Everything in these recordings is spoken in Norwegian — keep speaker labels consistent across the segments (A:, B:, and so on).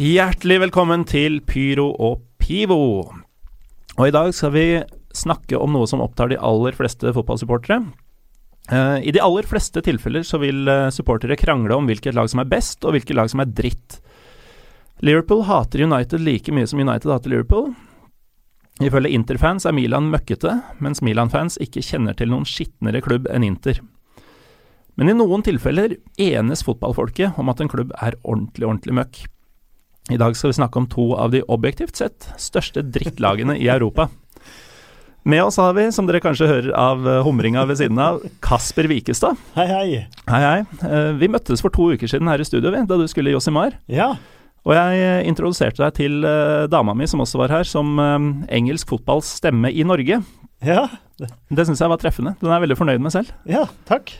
A: Hjertelig velkommen til Pyro og Pivo. Og i dag skal vi snakke om noe som opptar de aller fleste fotballsupportere. Eh, I de aller fleste tilfeller så vil eh, supportere krangle om hvilket lag som er best, og hvilket lag som er dritt. Liverpool hater United like mye som United hater Liverpool. Ifølge Inter-fans er Milan møkkete, mens Milan-fans ikke kjenner til noen skitnere klubb enn Inter. Men i noen tilfeller enes fotballfolket om at en klubb er ordentlig, ordentlig møkk. I dag skal vi snakke om to av de objektivt sett største drittlagene i Europa. Med oss har vi, som dere kanskje hører av eh, humringa ved siden av, Kasper Wikestad.
B: Hei, hei.
A: Hei, hei. Eh, Vi møttes for to uker siden her i studio, da du skulle i Josimar.
B: Ja.
A: Og jeg eh, introduserte deg til dama mi, som også var her, som engelsk fotballs stemme i Norge.
B: Ja.
A: Det syns jeg var treffende. Den er jeg veldig fornøyd med selv.
B: Ja, takk.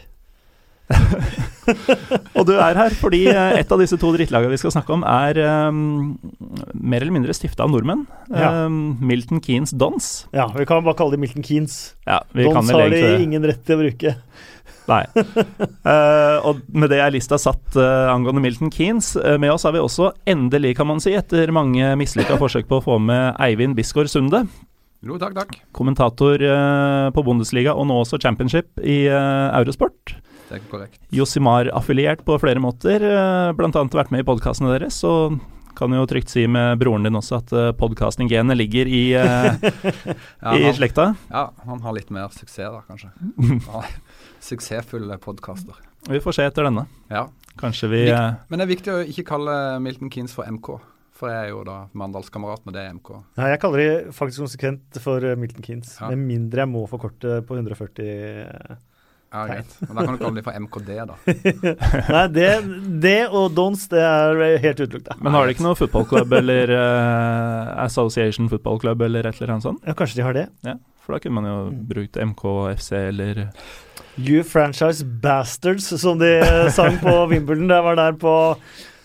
A: Og du er her fordi eh, et av disse to drittlagene vi skal snakke om, er um, mer eller mindre stifta av nordmenn.
B: Ja.
A: Um, Milton Keanes Dons.
B: Ja, vi kan bare kalle de Milton Keanes.
A: Ja, vi kan
B: Dons
A: vel
B: har de
A: det.
B: ingen rett til å bruke.
A: Nei. Uh, og med det er lista satt uh, angående Milton Keanes. Uh, med oss har vi også, endelig kan man si, etter mange mislykka forsøk på å få med Eivind Bisgaard Sunde.
C: Jo, takk, takk.
A: Kommentator på Bundesliga og nå også Championship i Eurosport.
C: Det er korrekt.
A: Josimar-affiliert på flere måter, uh, bl.a. vært med i podkastene deres. Og kan jo trygt si med broren din også at uh, podkasting-genet ligger i, eh,
C: Ja,
A: i
C: han,
A: slekta.
C: ja, han har litt mer suksess da, kanskje. Ja, Suksessfulle podkaster.
A: Vi får se etter denne.
C: Ja.
A: Kanskje vi eh,
C: Men det er viktig å ikke kalle Milton Keanes for MK. For jeg er jo da Mandalskamerat med det MK.
B: Nei, jeg kaller de faktisk konsekvent for eh, Milton Keanes.
C: Ja.
B: Med mindre jeg må forkorte på 140 eh.
C: Ja, greit. Men da kan du kalle dem for MKD, da.
B: Nei, det, det og Dons, det er helt utelukka.
A: Men har de ikke noe fotballklubb eller uh, Association Football Club eller et eller annet sånt?
B: Ja, kanskje de har det.
A: Ja, For da kunne man jo
B: Mm.
A: brukt MKFC eller
B: You Franchise Bastards, som de sang på Wimbledon. Det var der på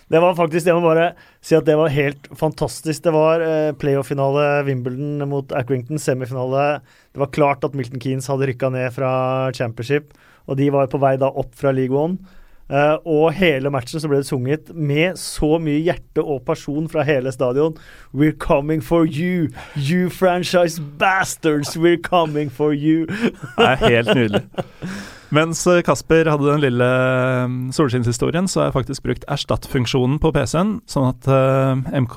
B: Det var faktisk Det må bare si at det var helt fantastisk. Det var eh, playoff-finale Wimbledon mot Accrington, semifinale. Det var klart at Milton Keanes hadde rykka ned fra championship, og de var på vei da opp fra league one. Eh, og hele matchen så ble det sunget med så mye hjerte og person fra hele stadion. We're coming for you, you franchise bastards, we're coming for you.
A: Det er helt nydelig. Mens eh, Kasper hadde den lille eh, solskinnshistorien, så har jeg faktisk brukt erstatt-funksjonen på PC-en, sånn at uh, MK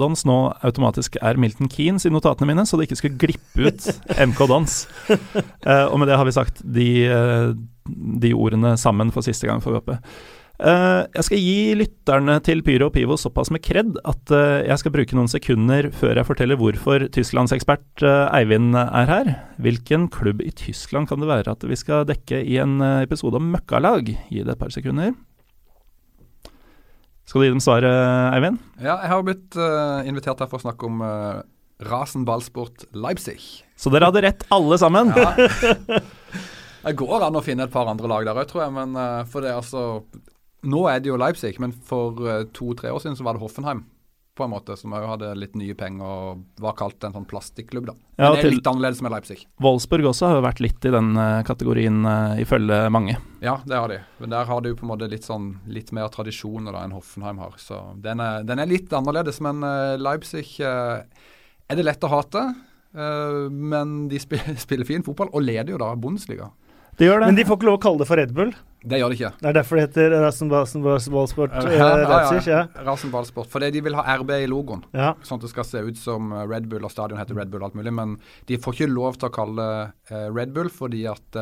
A: Dons nå automatisk er Milton Keanes i notatene mine, så det ikke skulle glippe ut MK Dons. Uh, og med det har vi sagt de, eh, de ordene sammen for siste gang, får vi håpe. Eh, jeg skal gi lytterne til Pyro og Pivo såpass med kred at eh, jeg skal bruke noen sekunder før jeg forteller hvorfor tysklandsekspert uh, Eivind er her. Hvilken klubb i Tyskland kan det være at vi skal dekke i en eh, episode om møkkalag? Gi det et par sekunder. Skal du gi dem svaret, Eivind?
C: Ja, jeg har blitt uh, invitert her for å snakke om uh, Rasen Ballsport Leipzig.
A: Så dere hadde rett, alle sammen.
C: Ja. Det går an å finne et par andre lag der òg, tror jeg. Men uh, for det er altså Nå er det jo Leipzig, men for eh, to-tre år siden så var det Hoffenheim. På en måte, Som òg hadde litt nye penger og var kalt en sånn plastikklubb. da. Men
A: Ja,
C: det er
A: til-
C: litt annerledes med Leipzig.
A: Wolfsburg også har jo vært litt i den eh, kategorien, eh, ifølge mange.
C: Ja, det har de. Men der har de jo på en måte litt sånn litt mer tradisjoner da enn Hoffenheim har. Så den er, den er litt annerledes. Men Leipzig er det lett å hate. men de spiller, spiller fin fotball og leder jo da Bundesliga.
A: De gjør det.
B: Men de får ikke lov å kalle det for Red Bull.
C: Det gjør det ikke.
B: Det er derfor det heter Rasenballsport uh,
C: ja,
B: Leipzig. Ja.
C: Fordi de vil ha RB i logoen.
B: Ja.
C: Sånn at det skal se ut som eh, Red Bull, og stadion heter Red Bull og alt mulig. Men de får ikke lov til å kalle det eh, Red Bull fordi at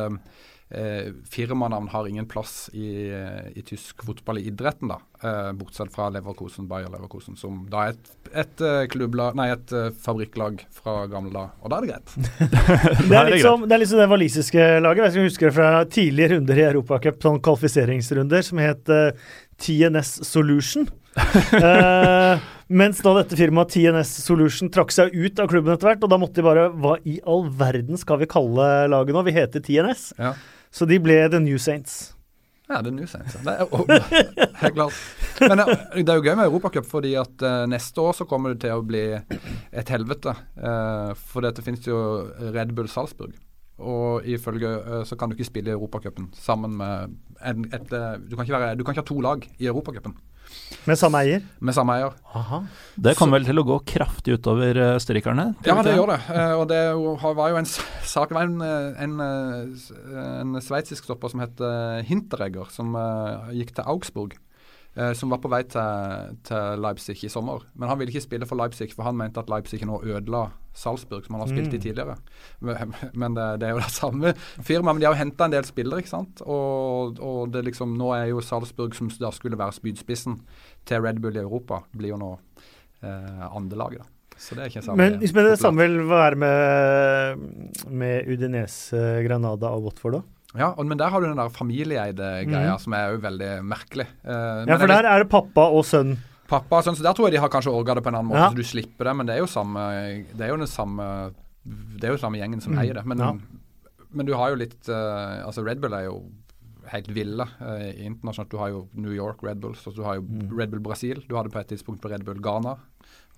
C: eh, eh, firmanavn har ingen plass i, eh, i tysk fotball i idretten, da. Eh, bortsett fra Leverkosen, Bayer Leverkosen, som da er et, et, eh, nei, et uh, fabrikklag fra gamle da. Og da er det greit.
B: det, er litt som, det er litt som det walisiske laget. Jeg husker det fra tidlige runder i Europacup, sånn kvalifiseringsrunder, som het eh, TNS Solution. eh, mens da dette firmaet TNS Solution trakk seg ut av klubben etter hvert, og da måtte de bare Hva i all verden skal vi kalle laget nå? Vi heter TNS.
C: Ja.
B: Så de ble The New Saints.
C: Ja, er New Saints. Det er, oh, helt klart. Men uh, det er jo gøy med Europacup, fordi at uh, neste år så kommer det til å bli et helvete. Uh, for det finnes jo Red Bull Salzburg. Og ifølge så kan du ikke spille i Europacupen sammen med en, et, du, kan være, du kan ikke ha to lag i Europacupen.
B: Med samme eier?
C: Med samme eier.
B: Aha.
A: Det kommer vel til å gå kraftig utover strikerne? østerrikerne?
C: Ja, det gjør det. Uh, og det var jo en sak var en, eh, en, en sveitsisk stopper som het Hinteregger, som gikk til Augsburg. Eh, som var på vei til, til, Leipzig i sommer. Men han ville ikke spille for Leipzig, for han mente at Leipzig nå ødela Salzburg, som han har spilt i mm. tidligere. Men, men det, det, er jo det samme firmaet. Men de har jo henta en del spillere, ikke sant. Og, og det liksom, nå er jo Salzburg, som da skulle være spydspissen til Red Bull i Europa, blir jo nå eh, andrelaget. Så det er ikke
B: Men, men det samme vil være med, med Udinese, Granada og Watford, da?
C: Ja, og, men der har du den der familieeide greia mm. som er jo veldig merkelig.
B: Uh, ja, for der er det pappa og sønn.
C: Pappa og sønn, så Der tror jeg de har kanskje orga det på en annen måte, ja. så du slipper det. Men det er jo samme Det er jo den samme Det er jo samme gjengen som mm. eier det. Men, ja. men, du har jo litt uh, Altså Red Bull er jo helt ville uh, internasjonalt. Du har jo New York Red Bull, så du har jo mm. Red Bull Brasil. Du hadde på et tidspunkt på Red Bull Ghana.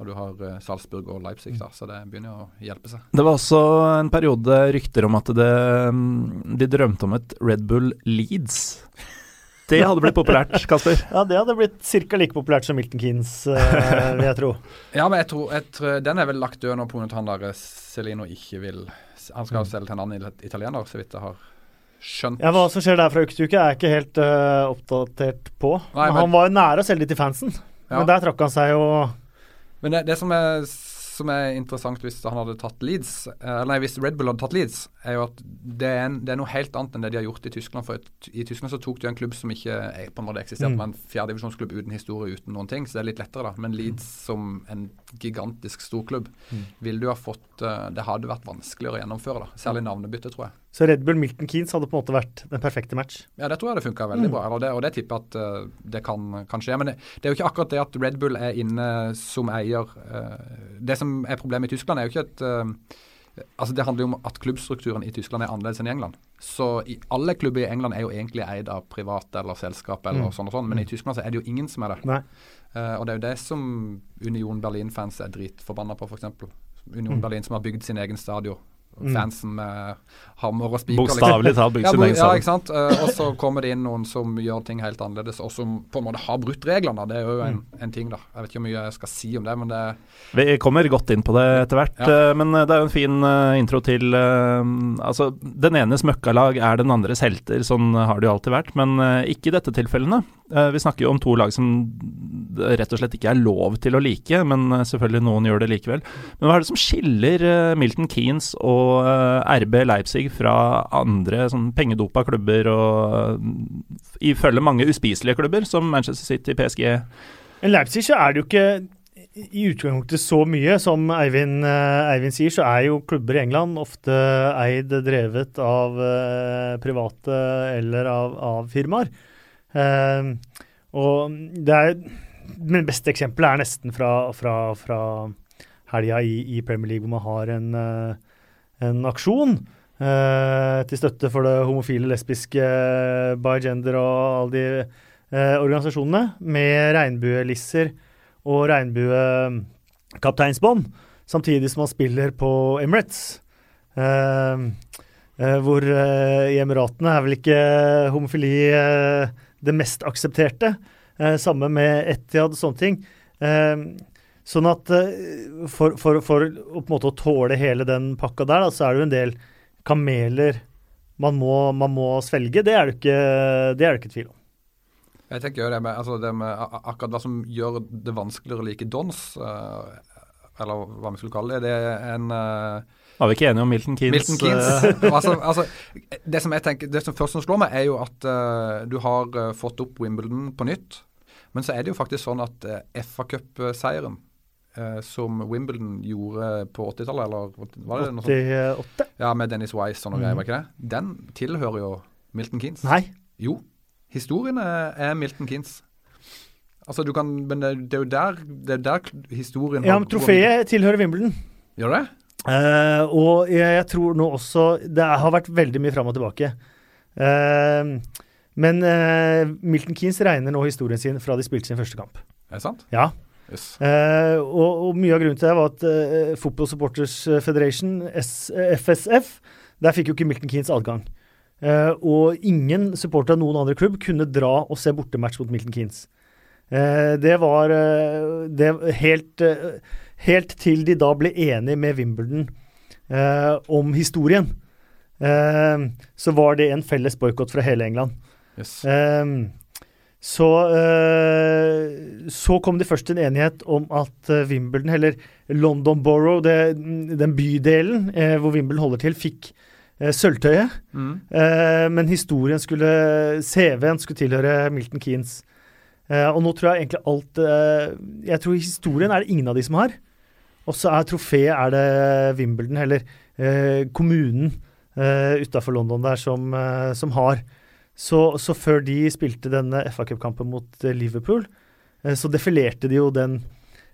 C: Og du har uh, Salzburg og Leipzig, da, så det begynner å hjelpe seg.
A: Det var også en periode rykter om at det, mm, de drømte om et Red Bull Leeds. Det hadde blitt populært, Kasper?
B: Ja, det hadde blitt ca. like populært som Milton Keanes, uh, vil jeg tro.
C: ja, men jeg tror, jeg tror, den er vel lagt død nå pga. at han der eh, Celino ikke vil Han skal mm. selge til en annen italiener, så vidt jeg har skjønt.
B: Ja, Hva som skjer der fra uke til uke, er jeg ikke helt uh, oppdatert på. Nei, men, han var jo nære å selge det til fansen, ja. men der trakk han seg jo
C: men det, det som, er, som, er, interessant hvis han hadde tatt Leeds, eh, eller nei, hvis Red Bull hadde tatt Leeds, er jo at det er, en, det er, noe helt annet enn det de har gjort i Tyskland. For et, i Tyskland så tok de en klubb som ikke på en måte eksisterte, mm. en fjerdedivisjonsklubb uten historie, uten noen ting. Så det er litt lettere, da. Men Leeds mm. som en gigantisk storklubb mm. ville du ha fått uh, Det hadde vært vanskeligere å gjennomføre, da. Særlig navnebytte, tror jeg.
B: Så Red Bull Milton Keanes hadde på en måte vært den perfekte match?
C: Ja, det tror jeg det funka veldig mm. bra. Det, og det tipper jeg at uh, det kan, kan, skje. Men det, det, er jo ikke akkurat det at Red Bull er inne som eier. Uh, det som er problemet i Tyskland, er jo ikke et uh, Altså Det handler jo om at klubbstrukturen i Tyskland er annerledes enn i England. Så i, alle klubber i England er jo egentlig eid av private eller selskap, eller mm. sånn og sånn, men i. Tyskland så er det jo ingen som er det. Og det er jo det som Union Berlin-fans er dritforbanna på, f.eks. Union mm. Berlin som har bygd sin egen stadion. Fansen med hammer og spiker.
A: Bokstavelig talt bygd sin egen
C: Ja, ikke sant. Uh, og så kommer det inn noen som gjør ting helt annerledes, og som på en måte har brutt reglene. Det er jo en, mm. en, ting, da. Jeg vet ikke hvor mye jeg skal si om det, men det
A: Vi kommer godt inn på det etter hvert, ja. uh, men det er jo en fin uh, intro til Altså, den enes møkkalag er den andres helter, sånn har det jo alltid vært, men ikke i dette tilfellene. vi snakker jo om to lag som rett og slett ikke er lov til å like, men selvfølgelig noen gjør det likevel. Men hva er det som skiller Milton Keanes og og eh, RB Leipzig fra andre sånn pengedopa klubber og uh, ifølge mange uspiselige klubber, som Manchester City, PSG.
B: Men Leipzig så er det jo ikke i utgangspunktet så mye. Som Eivind, uh, Eivind, sier, så er jo klubber i England ofte eid, drevet av uh, private eller av, av firmaer. og det er Men beste eksempelet er nesten fra, fra, fra helga i, i, Premier League, hvor man har en en aksjon eh, til støtte for det homofile, lesbiske, bigender og alle de eh, organisasjonene, med regnbuelisser og regnbuekapteinsbånd, samtidig som han spiller på Emirates. Eh, eh hvor eh, i Emiratene er vel ikke homofili eh, det mest aksepterte. samme med Etiad og sånne ting. Eh, Sånn at eh, for, for, for å, måte, å tåle hele den pakka der, da, så er det jo en del kameler man må, man må svelge. Det er det ikke, det er det ikke tvil om.
C: Jeg tenker jo det med, altså det med akkurat hva som gjør det vanskeligere å like dons, uh, eller hva vi skulle kalle det. Det er en uh,
A: Var vi ikke enige om Milton Keanes?
C: Milton Keanes.
A: eh,
C: altså, altså, det som jeg tenker, det som først som slår meg, er jo at uh, du har eh, fått opp Wimbledon på nytt. Men så er det jo faktisk sånn at uh, FA Cup-seieren eh, som Wimbledon gjorde på 80-tallet, eller var det noe sånt?
B: 88?
C: Ja, med Dennis Wise og noe
B: mm.
C: greier, var ikke det? Den tilhører jo Milton Keanes.
B: Nei.
C: Jo. Historiene er, Milton Keanes. Altså, du kan Men det, det er jo der, det er der historien
B: Ja, men trofeet tilhører Wimbledon.
C: Gjør det?
B: Uh, og jeg, jeg tror nå også Det har vært veldig mye fram og tilbake. Uh, men uh, Milton Keanes regner nå historien sin fra de spilte sin første kamp.
C: Er det sant?
B: Ja.
C: Yes.
B: Eh, og, og mye av grunnen til det var at eh, Football Supporters Federation, S, eh, FSF, der fikk jo ikke Milton Keanes adgang. Eh, og ingen supporter av noen andre klubb kunne dra og se bortematch mot Milton Keanes. Eh, det var eh, det helt, eh, helt til de da ble enige med Wimbledon eh, om historien. Eh, så var det en felles boikott fra hele England.
C: yes.
B: Ehm, så, eh, så kom de først en enighet om at eh, Wimbledon, eller London Borough, det, den bydelen eh, hvor Wimbledon holder til, fikk sølvtøyet.
C: Mm.
B: Men historien skulle CV-en skulle tilhøre Milton Keanes. Og nå tror jeg egentlig alt Jeg tror historien er det ingen av de som har. Og så er trofeet er det Wimbledon, eller kommunen uh, utafor London der, som, som har. Så, så før de spilte denne FA Cup-kampen mot eh, Liverpool, eh, så defilerte de jo den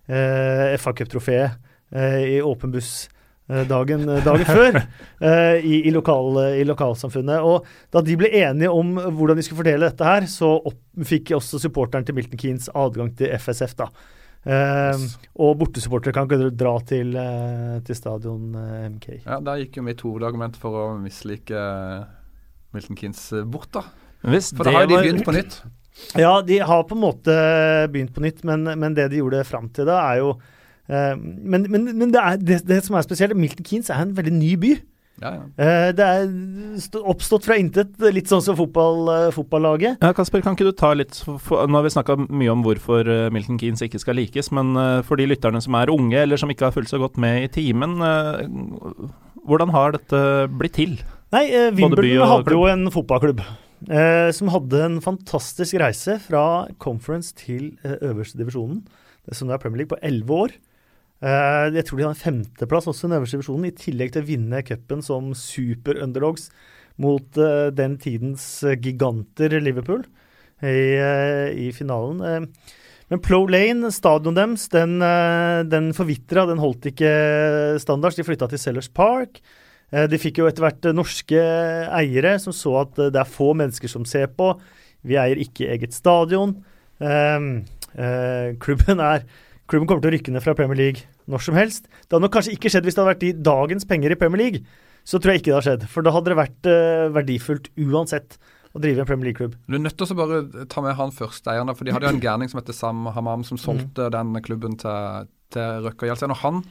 B: eh, FA Cup-trofeet eh, i åpen buss eh, dagen, dagen før eh, i, i, lokal, i lokalsamfunnet. Og da de ble enige om hvordan de skulle fordele dette her, så opp, fikk også supporteren til Milton Keanes adgang til FSF, da. Eh,
C: Yes.
B: Og bortesupportere kan ikke dra til, eh, til stadion eh, MK.
C: Ja, Der gikk jo mitt hovedargument for å mislike eh, Milton Keanes eh, bort, da.
A: Hvis
C: For da har jo de begynt på nytt.
B: Ja, de har på en måte begynt på nytt, men, men det de gjorde fram til da, er jo eh, Men, men, men det, er, det, det som er spesielt, Milton Keanes er en veldig ny by.
C: Ja, ja.
B: Eh, det er st- oppstått fra intet, litt sånn som fotball, eh, fotballaget.
A: Ja, Kasper, kan ikke du ta litt for, for, Nå har vi snakka mye om hvorfor eh, Milton Keanes ikke skal likes, men eh, for de lytterne som er unge, eller som ikke har fulgt så godt med i timen, eh, hvordan har dette blitt til?
B: Nei, eh, Wimbledon hadde jo en fotballklubb eh, som hadde en fantastisk reise fra conference til eh, øverste divisjonen, som er Premier League, på elleve år. Eh, jeg tror de hadde en femteplass også i den øverste divisjonen, i tillegg til å vinne cupen som super-underdogs mot eh, den tidens giganter Liverpool i, eh, i finalen. Eh, men Plow Lane, stadion deres, den, den forvitra, den holdt ikke standards. De flytta til Sellers Park. Eh, De fikk jo etter hvert eh, norske eiere som så at eh, det er få mennesker som ser på. Vi eier ikke eget stadion. Ehm, eh, klubben, er, klubben kommer til å rykke ned fra Premier League når som helst. Det hadde nok kanskje ikke skjedd hvis det hadde vært i dagens penger i Premier League. Så tror jeg ikke det har skjedd. For da hadde det vært verdifullt uansett å drive en Premier League-klubb.
C: Du er nødt til å bare ta med han første eieren, for de hadde jo en gærning som heter Sam Hamam, som solgte den klubben til, til Røkke Hjelsen. Og han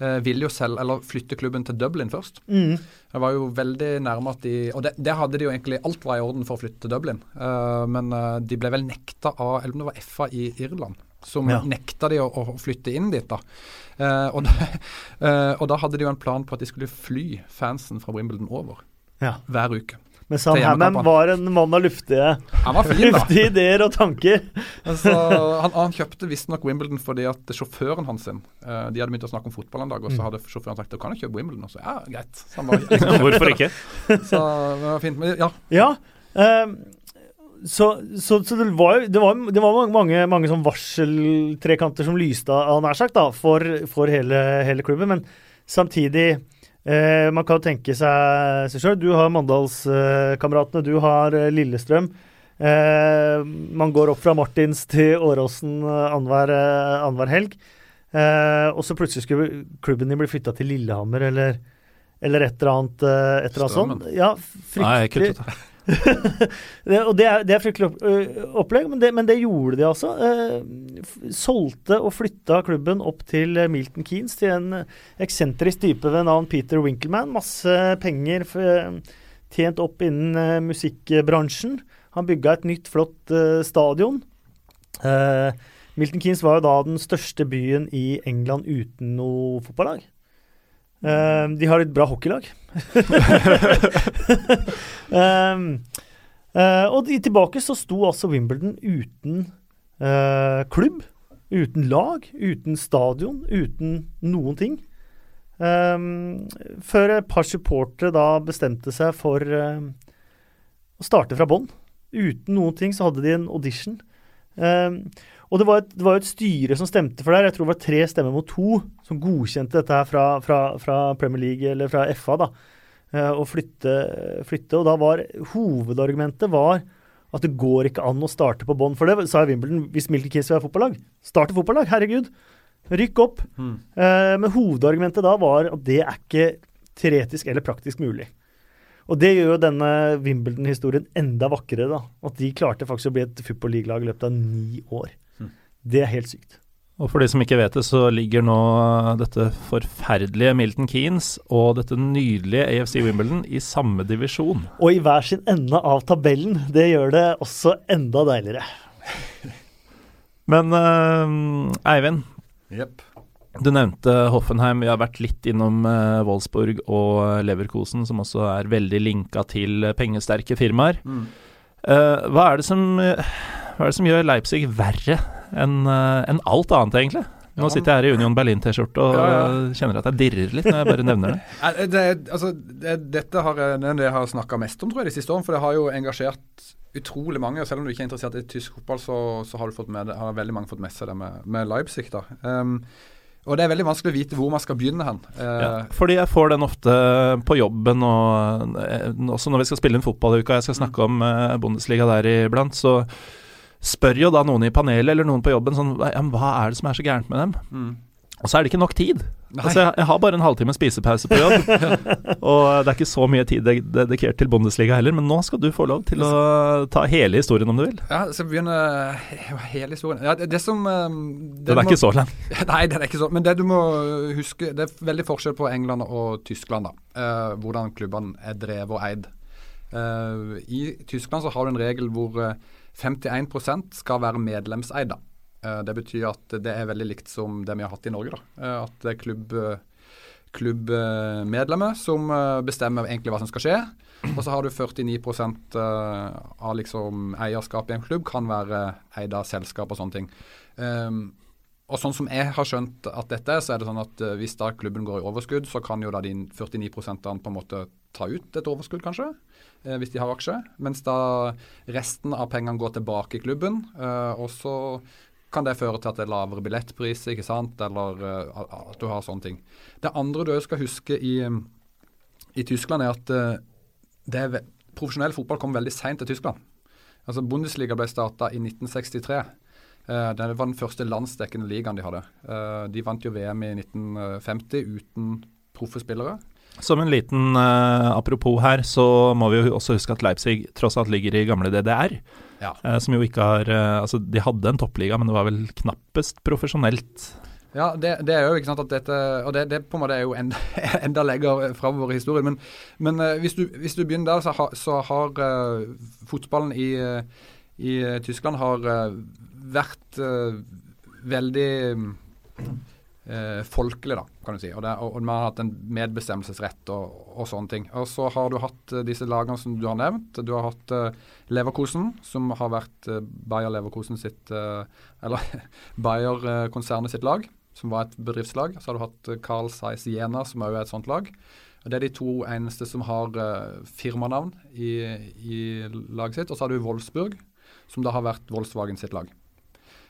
C: eh, ville jo selv, eller flytte klubben til Dublin først.
B: Mm.
C: Det var jo veldig nærme at de Og det, det hadde de jo egentlig Alt var i orden for å flytte til Dublin, Eh, men eh, de ble vel nekta av Eller om det var FA i Irland. Som
B: Ja.
C: nekta de å, å flytte inn dit, da. Eh, og, da eh, og da hadde de jo en plan på at de skulle fly fansen fra Wimbledon over
B: Ja.
C: hver uke.
B: Men Sam Hammam var en mann av luftige,
C: Han var fin,
B: luftige ideer og tanker.
C: Altså, han, han kjøpte visstnok Wimbledon fordi at sjåføren hans sin, uh, De hadde begynt å snakke om fotball en dag, og så hadde sjåføren sagt du kan jo kjøpe Wimbledon. Og så ja, greit. Så, han bare,
A: Hvorfor ikke?
C: så det var fint. Men ja,
B: Ja. um, så, så, så det var det var, det var mange, mange sånn varseltrekanter som lyste av, nær sagt, da, for, for hele, hele klubben. Men samtidig eh, Man kan tenke seg seg sjøl. Du har Mandalskameratene, du har eh, Lillestrøm. Eh, man går opp fra Martins til Åråsen eh, annenhver eh, helg. Eh, og så plutselig skulle klubben din bli flytta til Lillehammer eller, eller et eller annet, et eller annet sånt. Ja, fryktelig.
A: Nei, det.
B: og det er, det er fryktelig opplegg, men det, men det gjorde de altså. Solgte og flytta klubben opp til Milton Keanes, til en eksentrisk type ved navn Peter Winkleman. Masse penger tjent opp innen musikkbransjen. Han bygga et nytt, flott stadion. Milton Keanes var jo da den største byen i England uten noe fotballag. Eh, de har et bra hockeylag. um, uh, og de tilbake så sto altså Wimbledon uten uh, klubb, uten lag, uten stadion, uten noen ting. Um, før et par supportere da bestemte seg for uh, å starte fra bånn. Uten noen ting så hadde de en audition. Um, og det var, et, det var, et, styre som stemte for det her. Jeg tror det var tre stemmer mot to som godkjente dette her fra, fra, fra Premier League, eller fra FA, da. Uh, å flytte, flytte, Og da var hovedargumentet var at det går ikke an å starte på bånn. For det sa Wimbledon hvis Milton Kiss vil ha fotballag. Starte fotballag, herregud. Rykk opp. Mm. Uh, men hovedargumentet da var at det er ikke teoretisk eller praktisk mulig. Og det gjør jo denne Wimbledon-historien enda vakrere. da, At de klarte faktisk å bli et football league-lag i løpet av ni år. Det er helt sykt.
A: Og for de som ikke vet det, så ligger nå dette forferdelige Milton Keanes og dette nydelige AFC Wimbledon i samme divisjon.
B: Og i hver sin ende av tabellen. Det gjør det også enda deiligere.
A: Men uh, Eivind,
C: Yep.
A: Du nevnte Hoffenheim. Vi har vært litt innom uh, Wolfsburg og Leverkosen, som også er veldig linka til pengesterke firmaer. Mm. Uh, hva, er som, uh, hva, er det som, gjør Leipzig verre enn en alt annet, egentlig? Nå sitter jeg her i Union Berlin-T-skjorte og ja, ja. kjenner at jeg dirrer litt når jeg bare nevner
C: det. det, altså, det dette har det jeg har snakka mest om tror jeg, de siste årene, for det har jo engasjert utrolig mange. og Selv om du ikke er interessert i tysk fotball, så, så har, med, har, veldig mange fått med seg det med, med Leipzig. da. Um, og det er veldig vanskelig å vite hvor man skal begynne hen. Uh,
A: ja, fordi jeg får den ofte på jobben, og eh, også når vi skal spille en fotballuka, jeg skal snakke om Bundesliga der iblant, så spør jo da noen i panelet eller noen på jobben sånn Hva er det som er så gærent med dem? Mm. Og så er det ikke nok tid. Altså, jeg, jeg, har bare en halvtime spisepause på jobb. og det er ikke så mye tid dedikert til Bundesliga heller, men nå skal du få lov til å ta hele historien om du vil.
C: Ja, så begynner hele historien ja, det, som
A: um, det Den er må, ikke så lang.
C: Nei, den er ikke så Men det du må huske, det er veldig forskjell på England og Tyskland, da. Uh, hvordan klubbene er drevet og eid. Uh, I Tyskland så har du en regel hvor 51 uh, skal være medlemseide. Eh, det betyr at det er veldig likt som det vi har hatt i Norge. da. Eh, at det er klubb, klubbmedlemmer som eh, bestemmer egentlig hva som skal skje. Og så har du 49% av liksom eierskapet i en klubb kan være eid av selskap og sånne ting. Um, og sånn som jeg har skjønt at dette er, så er det sånn at hvis da klubben går i overskudd, så kan jo da de 49% på en måte ta ut et overskudd, kanskje, hvis de har aksjer. Mens da resten av pengene går tilbake i klubben. og så kan det føre til at det er lavere billettpris, ikke sant? eller uh, at du har sånne ting. Det andre du skal huske i, i Tyskland, er at er profesjonell fotball kom veldig seint til Tyskland. Altså Bundesliga ble starta i 1963. Uh, eh, det var den første landsdekkende ligaen de hadde. de vant jo VM i 1950 uten proffe spillere.
A: Som en liten apropos her, så må vi jo også huske at Leipzig tross alt ligger i gamle DDR. Ja. Uh, som jo ikke har uh, Altså, de hadde en toppliga, men det var vel knappest profesjonelt.
C: Ja, det, det, er jo ikke sant at dette Og det, det på en måte er jo enda, enda lenger framover i historien. Men, men uh, hvis, du, hvis, du, begynner der, så, ha, så har uh, fotballen i, uh, i, Tyskland har vært veldig eh, folkelig, da, kan du si. Og, det, og, og, vi har hatt en medbestemmelsesrett og, og, sånne ting. Og så har du hatt uh, disse lagene som du har nevnt. Du har hatt eh, Leverkosen, som har vært eh, Bayer Leverkosen sitt Eller Bayer-konsernet sitt lag, som var et bedriftslag. Så har du hatt Carl Zeiss Jena, som òg er et sånt lag. Og Det er de to eneste som har firmanavn i, i laget sitt. Og så har du Wolfsburg, som da har vært Volkswagen sitt lag.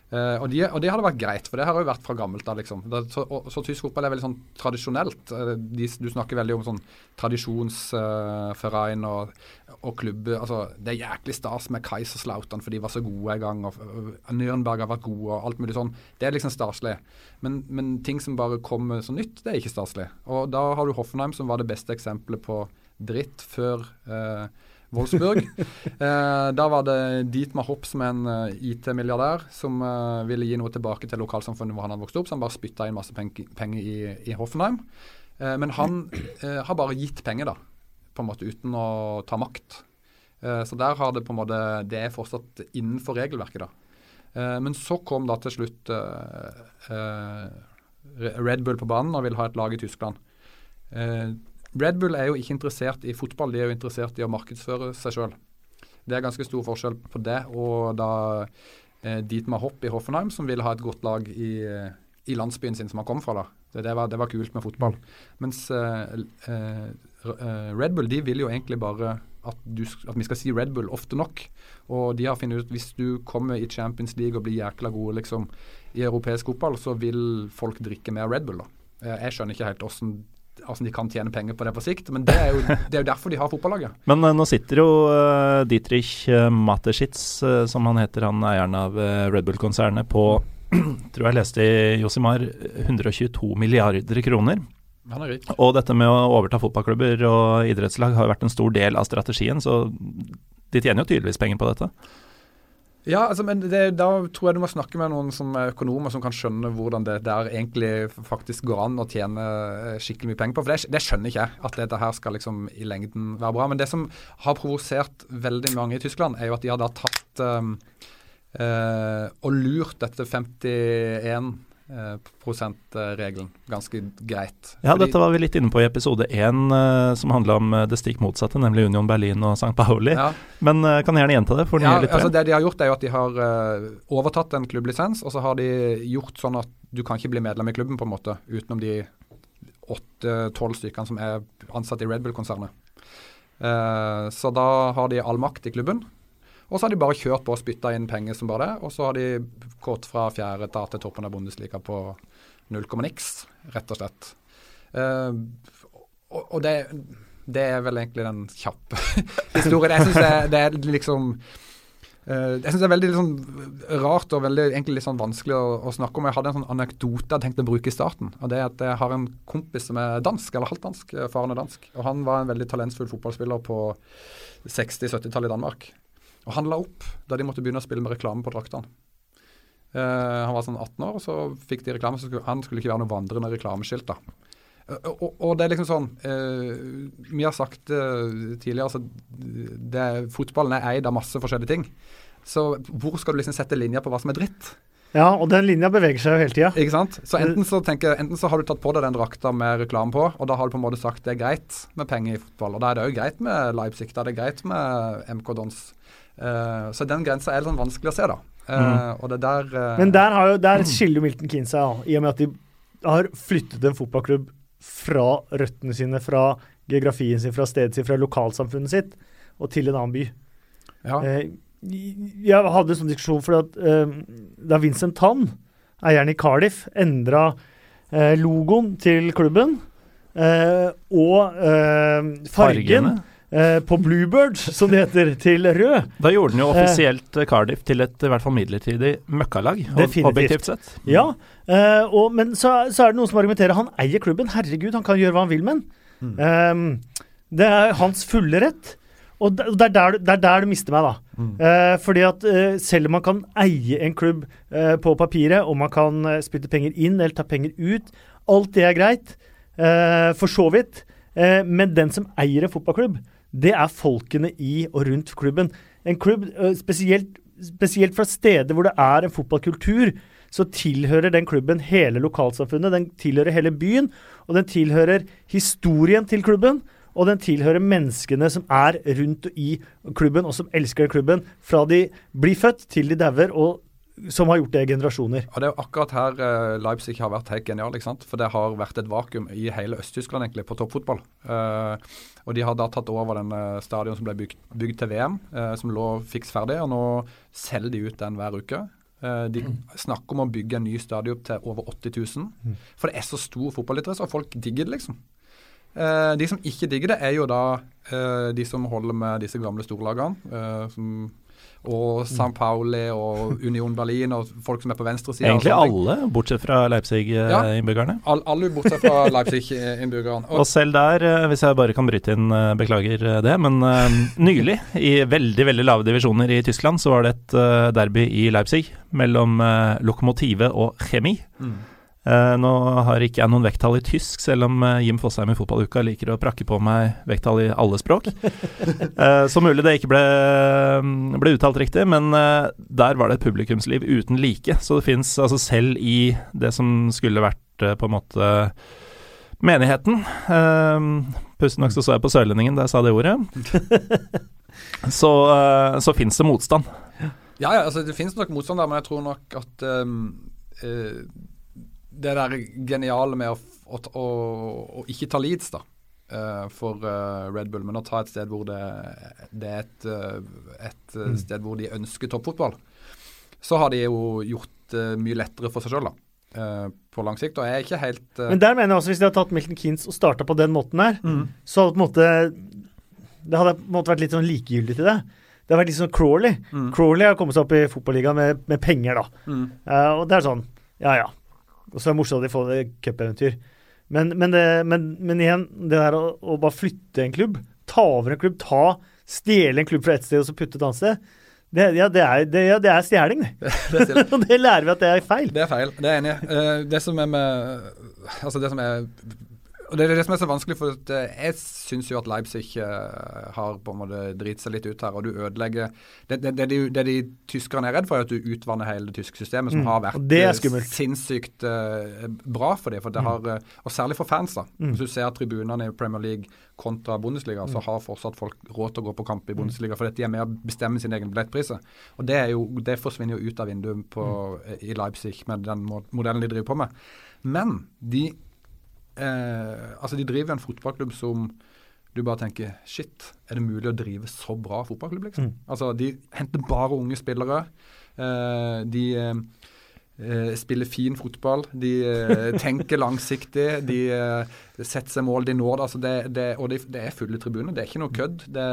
C: Uh, og, de, og, det hadde vært greit, for det har jo vært fra gammelt av. Liksom. så, så, tysk fotball er veldig sånn tradisjonelt. Uh, de, du snakker veldig om sånn tradisjonsforein uh, og, og klubb altså, Det er jæklig stas med Kaiserslautern, for de var så gode en gang. og, og Nürnberg har vært gode og alt mulig sånn. Det er liksom staselig. Men, men ting som bare kommer så nytt, det er ikke staselig. Og da har du Hoffenheim, som var det beste eksempelet på dritt før uh, Wolfsburg. eh, da var det Dietmar Hopp som er en uh, eh, IT-milliardær som uh, ville gi noe tilbake til lokalsamfunnet hvor han hadde vokst opp, så han bare spytta inn masse penger i, i Hoffenheim. Eh, men han har bare gitt penger, da, på en måte uten å ta makt. så der har det på en måte Det er fortsatt innenfor regelverket, da. men så kom da til slutt Red Bull på banen og ville ha et lag i Tyskland. Eh, Red Bull er jo ikke interessert i fotball, de er jo interessert i å markedsføre seg sjøl. Det er ganske stor forskjell på det og da eh, Dietmar Hopp i Hoffenheim, som vil ha et godt lag i, eh, i landsbyen sin som han kom fra. da. Det, det, var, det var, kult med fotball. Mens eh, eh, eh, Red Bull de vil jo egentlig bare at, du, at, vi skal si Red Bull ofte nok. Og de har funnet ut at hvis du kommer i Champions League og blir jækla gode liksom, i europeisk fotball, så vil folk drikke mer Red Bull. da. Jeg skjønner ikke helt åssen altså de kan tjene penger på det på sikt. Men det er jo, det er jo derfor de har fotballaget.
A: Men uh, nå sitter jo uh, Dietrich uh, Mateschitz, som han heter, han eieren av Red Bull-konsernet, på tror jeg leste i Josimar 122 milliarder kroner.
C: Er.
A: Og dette med å overta fotballklubber og idrettslag har jo vært en stor del av strategien, så de tjener jo tydeligvis penger på dette.
C: Ja, altså, men det, da tror jeg du må snakke med noen som er økonomer som kan skjønne hvordan det der egentlig faktisk går an å tjene eh, skikkelig mye penger på. For det, det skjønner ikke jeg, at dette her skal liksom i lengden være bra. Men det som har provosert veldig mange i Tyskland, er jo at de har da tatt um, uh, og lurt dette 51 Eh, prosentregelen ganske greit.
A: Ja, Fordi, dette var vi litt inne på i episode én, uh, som handla om uh, det stikk motsatte, nemlig Union Berlin og St. Pauli. Ja. Men kan gjerne gjenta det for ja.
C: Altså det de har gjort, er jo at de har overtatt en klubblisens, og så har de gjort sånn at du kan ikke bli medlem i klubben, på en måte, utenom de åtte-tolv stykkene som er ansatt i Red Bull-konsernet. så da har de all makt i klubben. Og så har de bare kjørt på og spytta inn penger som bare det. Og så har de gått fra fjerde etat til toppen av Bundesliga på null komma niks, rett og slett. Uh, og, og det, det, er vel egentlig den kjappe historien. Jeg syns det, det, er liksom uh, jeg synes det er veldig liksom, rart og veldig egentlig litt sånn vanskelig å, å, snakke om. Jeg hadde en sånn anekdote jeg tenkte å bruke i starten. og det er at Jeg har en kompis som er dansk, eller halvt dansk, faren er dansk. og Han var en veldig talentfull fotballspiller på 60-70-tallet i Danmark. Og han la opp da de måtte begynne å spille med reklame på draktene. Uh, han var sånn 18 år, og så fikk de reklame. Så skulle, han skulle ikke være noe vandrende reklameskilt. da. Uh, og, og, det er liksom sånn uh, Vi har sagt tidligere altså det, Fotballen er eid av masse forskjellige ting. Så hvor skal du liksom sette linja på hva som er dritt?
B: Ja, og den linja beveger seg jo hele tida.
C: Ikke sant? Så enten så, tenker, enten så har du tatt på deg den drakta med reklame på, og da har du på en måte sagt det er greit med penger i fotball. Og da er det òg greit med Leipzig, da er det greit med MK Dons. Uh, så den grensa er litt sånn vanskelig å se, da. Uh, mm. og det der uh,
B: Men der, har jo, der skiller Milton Keane seg, i og med at de har flyttet en fotballklubb fra røttene sine, fra geografien sin, fra stedet sitt, fra lokalsamfunnet sitt, og til en annen by. Ja. jeg hadde en sånn diskusjon fordi at da Vincent Tann, eieren i Cardiff, endra logoen til klubben, og fargen Fargene eh, på Bluebird, som det heter, til rød.
A: Da gjorde den jo eh, offisielt eh, Cardiff til et i hvert fall midlertidig møkkalag, objektivt sett.
B: Ja, eh, og, men så, så, er det noen som argumenterer han eier klubben. Herregud, han kan gjøre hva han vil med den. Mm. Um, det er hans fulle rett. Og det, er der, det er der du mister meg, da. Mm. Eh, fordi at eh, selv om man kan eie en klubb eh, på papiret, og man kan spytte penger inn eller ta penger ut, alt det er greit, for så vidt. men den som eier en fotballklubb, det er folkene i og rundt klubben. En klubb, spesielt, spesielt fra steder hvor det er en fotballkultur, så tilhører den klubben hele lokalsamfunnet. Den tilhører hele byen, og den tilhører historien til klubben. Og den tilhører menneskene som er rundt og i klubben, og som elsker klubben. Fra de blir født til de dauer, og som har gjort det i generasjoner.
C: Og Det er jo akkurat her uh, Leipzig har vært helt genial. ikke sant? For det har vært et vakuum i hele Øst-Tyskland egentlig på toppfotball. Uh, og De har da tatt over den uh, stadion som ble bygd, bygd til VM, som lå fiks ferdig. og Nå selger de ut den hver uke. de snakker om å bygge en ny stadion til over 80 000. Mm. For det er så stor fotballinteresse, og folk digger det, liksom. de som ikke digger det, er jo da de som holder med disse gamle storlagene. som og St. Pauli og Union Berlin og folk som er på venstresida.
A: Egentlig alle, bortsett fra Leipzig-innbyggerne?
C: Ja, alle bortsett fra Leipzig-innbyggerne.
A: Og, og, selv der, eh, hvis jeg bare kan bryte inn, eh, beklager det, men uh, nylig, i veldig veldig lave divisjoner i Tyskland, så var det et uh, derby i Leipzig mellom uh, Lokomotive og Chemi. Mm. Uh, nå har ikke jeg noen vekttall i tysk, selv om uh, Jim Fosheim i Fotballuka liker å prakke på meg vekttall i alle språk. uh, så mulig det ikke ble, ble uttalt riktig, men der var det et publikumsliv uten like. Så det fins altså selv i det som skulle vært på en måte menigheten. Uh, Pussig nok så så jeg på Sørlendingen da jeg sa det ordet. så uh, så fins det motstand.
C: Ja, ja, altså det finnes nok motstand der, men jeg tror nok at um, uh, det der geniale med å, å, å, å ikke ta leads, da. Uh, for uh, Red Bull, men å ta et sted hvor det, det er et, uh, et mm. sted hvor de ønsker toppfotball, så har de jo gjort det mye lettere for seg sjøl, på lang sikt. Og jeg er ikke helt
B: Men der mener jeg også, hvis de hadde tatt Milton Keanes og starta på den måten der, mm. så hadde det på en måte Det hadde på en måte vært litt sånn likegyldig til det. Det har vært litt sånn Crawley. Mm. Crawley har kommet seg opp i fotballigaen med, med, penger, da. Mm. og det er sånn, ja ja. Og så er det morsomt at de får det cupeventyr. Men, men, men, men, igjen, det der å, å, bare flytte en klubb, ta over en klubb, ta, stjele en klubb fra ett sted og så putte et annet sted, det, ja, det er, det, ja, det er stjeling, det. Og det lærer vi at det er feil.
C: Det er feil, det er jeg enig i. Uh, det som er med Altså, det som er og Det er det som er så vanskelig, for at jeg syns jo at Leipzig uh, har på en måte driti seg litt ut her. og du ødelegger Det, det, det, de, det de tyskerne er redd for, er at du utvanner hele det tyske systemet, som mm. har vært uh, sinnssykt bra for dem. For det mm. har, og særlig for fans. da. Mm. Hvis du ser tribunene i Premier League kontra Bundesliga, så mm. har fortsatt folk råd til å gå på kamp i mm. Bundesliga, for de er med å bestemme sin egen billettpriser. Og det, jo, det, forsvinner jo ut av vinduet på, i Leipzig med den modellen de driver på med. Men de eh, Altså, de driver en fotballklubb som du bare tenker Shit, er det mulig å drive så bra fotballklubb, liksom? Mm. Altså, de henter bare unge spillere. Eh, de eh, spiller fin fotball. De eh, tenker langsiktig. De eh, setter seg mål de når. Altså det, det, og det, det, er fulle tribuner. Det er ikke noe kødd. Det,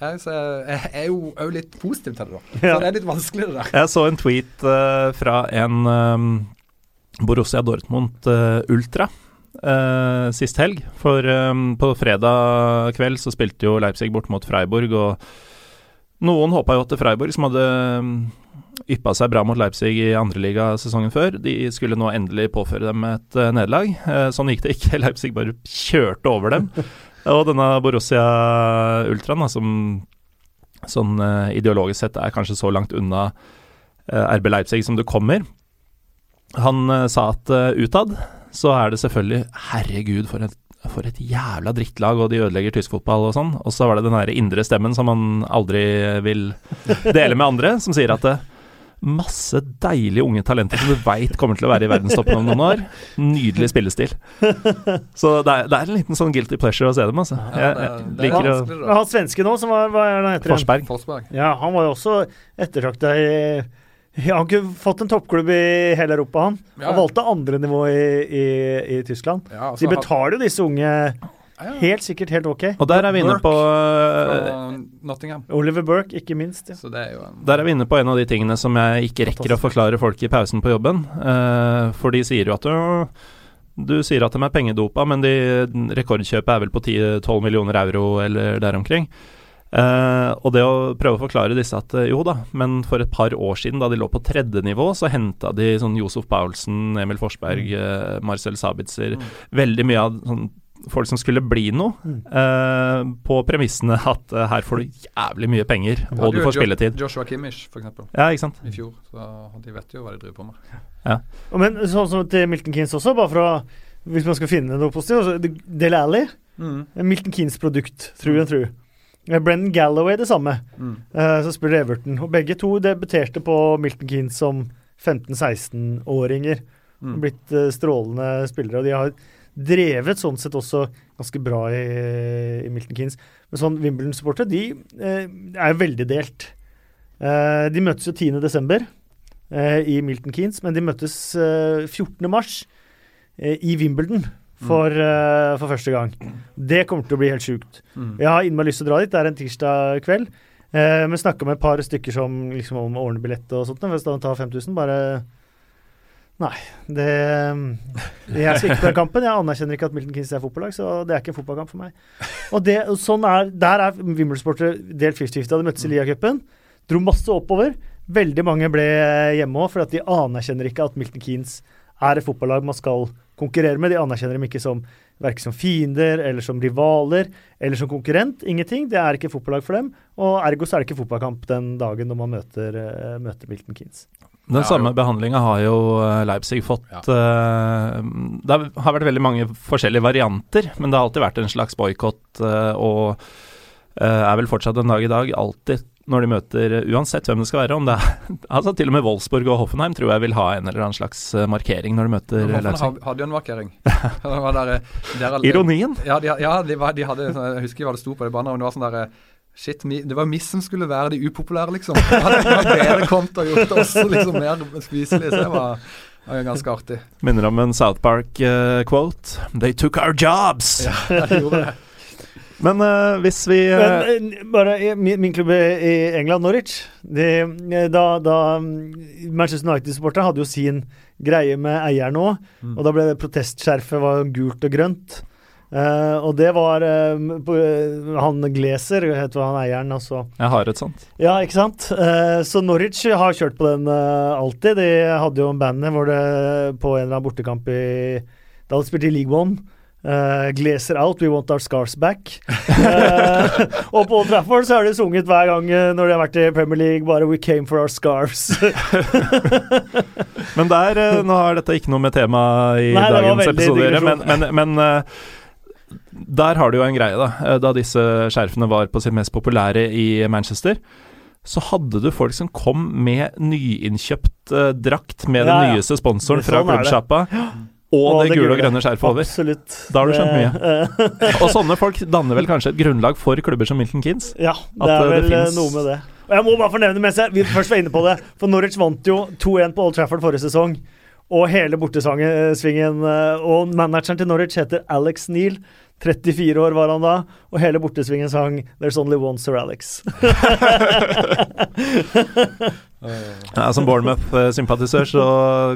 C: jeg, jeg, er jo òg litt positiv til det, da. Så det er litt vanskelig, det der.
A: Jeg så en tweet uh, fra en um, Borussia Dortmund uh, Ultra uh, sist helg. For um, på fredag kveld så spilte jo Leipzig bort mot Freiburg, og noen håpa jo at Freiburg, som hadde um, yppa seg bra mot Leipzig i andreligasesongen før, de skulle nå endelig påføre dem et uh, nederlag. Uh, sånn gikk det ikke. Leipzig bare kjørte over dem. og denne Borussia Ultraen, da, som sånn uh, ideologisk sett er kanskje så langt unna RB Leipzig som det kommer, han sa at utad så er det selvfølgelig Herregud, for et, for et jævla drittlag, og de ødelegger tysk fotball og sånn. Og så var det den der indre stemmen som man aldri vil dele med andre, som sier at det, Masse deilige unge talenter som du veit kommer til å være i verdenstoppen om noen år. Nydelig spillestil. Så det er, det er, en liten sånn guilty pleasure å se dem, altså. Jeg, jeg liker å
B: Han svensken òg, som var Hva er det han heter?
A: Forsberg.
C: Forsberg.
B: Ja, han var jo også ettertrakta i ja, han kunne fått en toppklubb i hele Europa, han. Ja. Han valgte andre nivå i, i, i Tyskland. Ja, altså, de betaler jo disse unge helt sikkert helt ok.
A: Og der er vi inne på
C: Nottingham.
B: Oliver Burke, ikke minst. Ja.
C: Er en,
A: der er vi inne på en av de tingene som jeg ikke rekker å forklare folk i pausen på jobben. Uh, for de sier jo at uh, du sier at de er pengedopa, men de, rekordkjøpet er vel på 10-12 millioner euro eller der omkring. Uh, og det å prøve å forklare disse at uh, jo da, men for et par år siden, da de lå på tredje nivå, så henta de sånn Josef Paulsen, Emil Forsberg, uh, Marcel Sabitzer mm. Veldig mye av sånn folk som skulle bli noe, mm. på premissene at her får du jævlig mye penger, og du får spilletid.
C: Joshua Kimmich, f.eks.
A: Ja, ikke sant?
C: I fjor. Så de vet jo hva de driver på med.
A: Ja.
B: Men sånn som til Milton Keanes også, bare for å Hvis man skal finne noe positivt Del Alli. Mm. Milton Keanes produkt, tru and tru. Brennan Galloway det samme, mm. uh, som spiller Everton. Og begge to debuterte på Milton Keanes som 15-16-åringer. Mm. Blitt uh, strålende spillere. Og de har drevet sånn sett også ganske bra i, i Milton Keanes. Men sånn Wimbledon-supportere, de uh, er veldig delt. de møtes jo 10.12. Uh, i Milton Keanes, men de møttes 14.3 i Wimbledon for, uh, for, første gang. Det kommer til å bli helt sjukt. Mm. Jeg har innmari lyst til å dra dit. Det er en tirsdag kveld. Uh, men snakka med et par stykker som liksom om å ordne billett og sånt. Hvis han tar 5000, bare Nei. Det Jeg skal ikke på den kampen. Jeg anerkjenner ikke at Milton Keynes er fotballag, så det er ikke en fotballkamp for meg. Og det, sånn er, Der er Wimbledon-sportere delt 50-50. De møttes i Lia-cupen. Dro masse oppover. Veldig mange ble hjemme òg, fordi at de anerkjenner ikke at Milton Keynes er et fotballag man skal konkurrere med. De anerkjenner dem ikke som verken som fiender eller som rivaler eller som konkurrent. Ingenting. Det er ikke fotballag for dem. Og ergo så er det ikke fotballkamp den dagen når man møter, uh, møter Milton Keynes.
A: Den
C: Ja,
A: samme behandlinga har jo eh, Leipzig fått.
C: Ja.
A: Uh, det har vært veldig mange forskjellige varianter, men det har alltid vært en slags boikott, uh, og uh, er vel fortsatt en dag i dag alltid når de møter, eh, uansett hvem det skal være, om det er altså Til og med Wolfsburg og Hoffenheim tror jeg vil ha en eller annen slags eh, markering når de møter
C: Hoffenheim
A: Leipzig.
C: hadde jo en markering. Der, der,
A: Ironien?
C: Ja, de, ja de, de hadde sånn- Jeg husker hva det sto på det banneret, det var sånn derre Shit, det var vi som skulle være de upopulære, liksom. Det hadde det dere kommet og gjort oss liksom mer spiselige. Så det var, var jo ganske artig.
A: Minner om en South Park-quote. They took our jobs!
C: Ja, de gjorde det.
A: Men uh, hvis vi uh...
B: Men eh, bare min, min klubb i England, Norwich de, Da, da mm, Manchester United-supporterne hadde jo sin greie med eieren òg,
C: Mm.
B: og da ble det protestskjerfet var gult og grønt. Uh, og det var uh, på, uh, han Glazer, heter han eieren, altså.
A: Jeg har et sånt.
B: Ja, ikke sant? Eh, så Norwich har kjørt på den alltid. De hadde jo en banner hvor det på en eller annen bortekamp i Da hadde de spilt i League One. Uh, Glazer out, we want our scars back. Uh, og på Old Trafford så har de sunget hver gang eh, når de har vært i Premier League, bare 'We came for our scarves'.
A: Men der, eh, nå har dette ikke noe med temaet i
B: Nei,
A: dagens episode men, men, men eh, der har du jo en greie, da. Eh, Da disse skjerfene var på sitt mest populære i Manchester, så hadde du folk som kom med nyinnkjøpt uh, drakt med
B: Ja,
A: den nyeste sponsoren fra
B: sånn det.
A: klubbsjappa, og, det gule og grønne skjerfet over.
B: Absolutt.
A: Da har du skjønt
B: Det- eh,
A: Og sånne folk danner vel kanskje et grunnlag for klubber som Milton Keanes?
B: Ja, det
A: eh,
B: er vel
A: det
B: noe med det. Og jeg må bare fornevne mens jeg, vi først var inne på det, for Norwich vant jo 2-1 på Old Trafford forrige sesong. Og hele bortesvingen eh, Og manageren til Norwich heter Alex Neal. 34 år var han da, og hele bortesvingen sang 'There's Only One Sir Alex'.
A: Ja, som Bournemouth-sympatisør så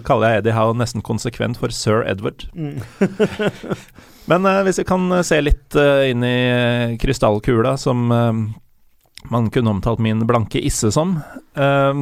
A: kaller jeg Eddie Howe nesten konsekvent for sir Edward.
B: Mm.
A: Men eh, hvis vi kan eh, se litt eh, inn i eh, krystallkula, som eh, man kunne omtalt min blanke isse som. Eh,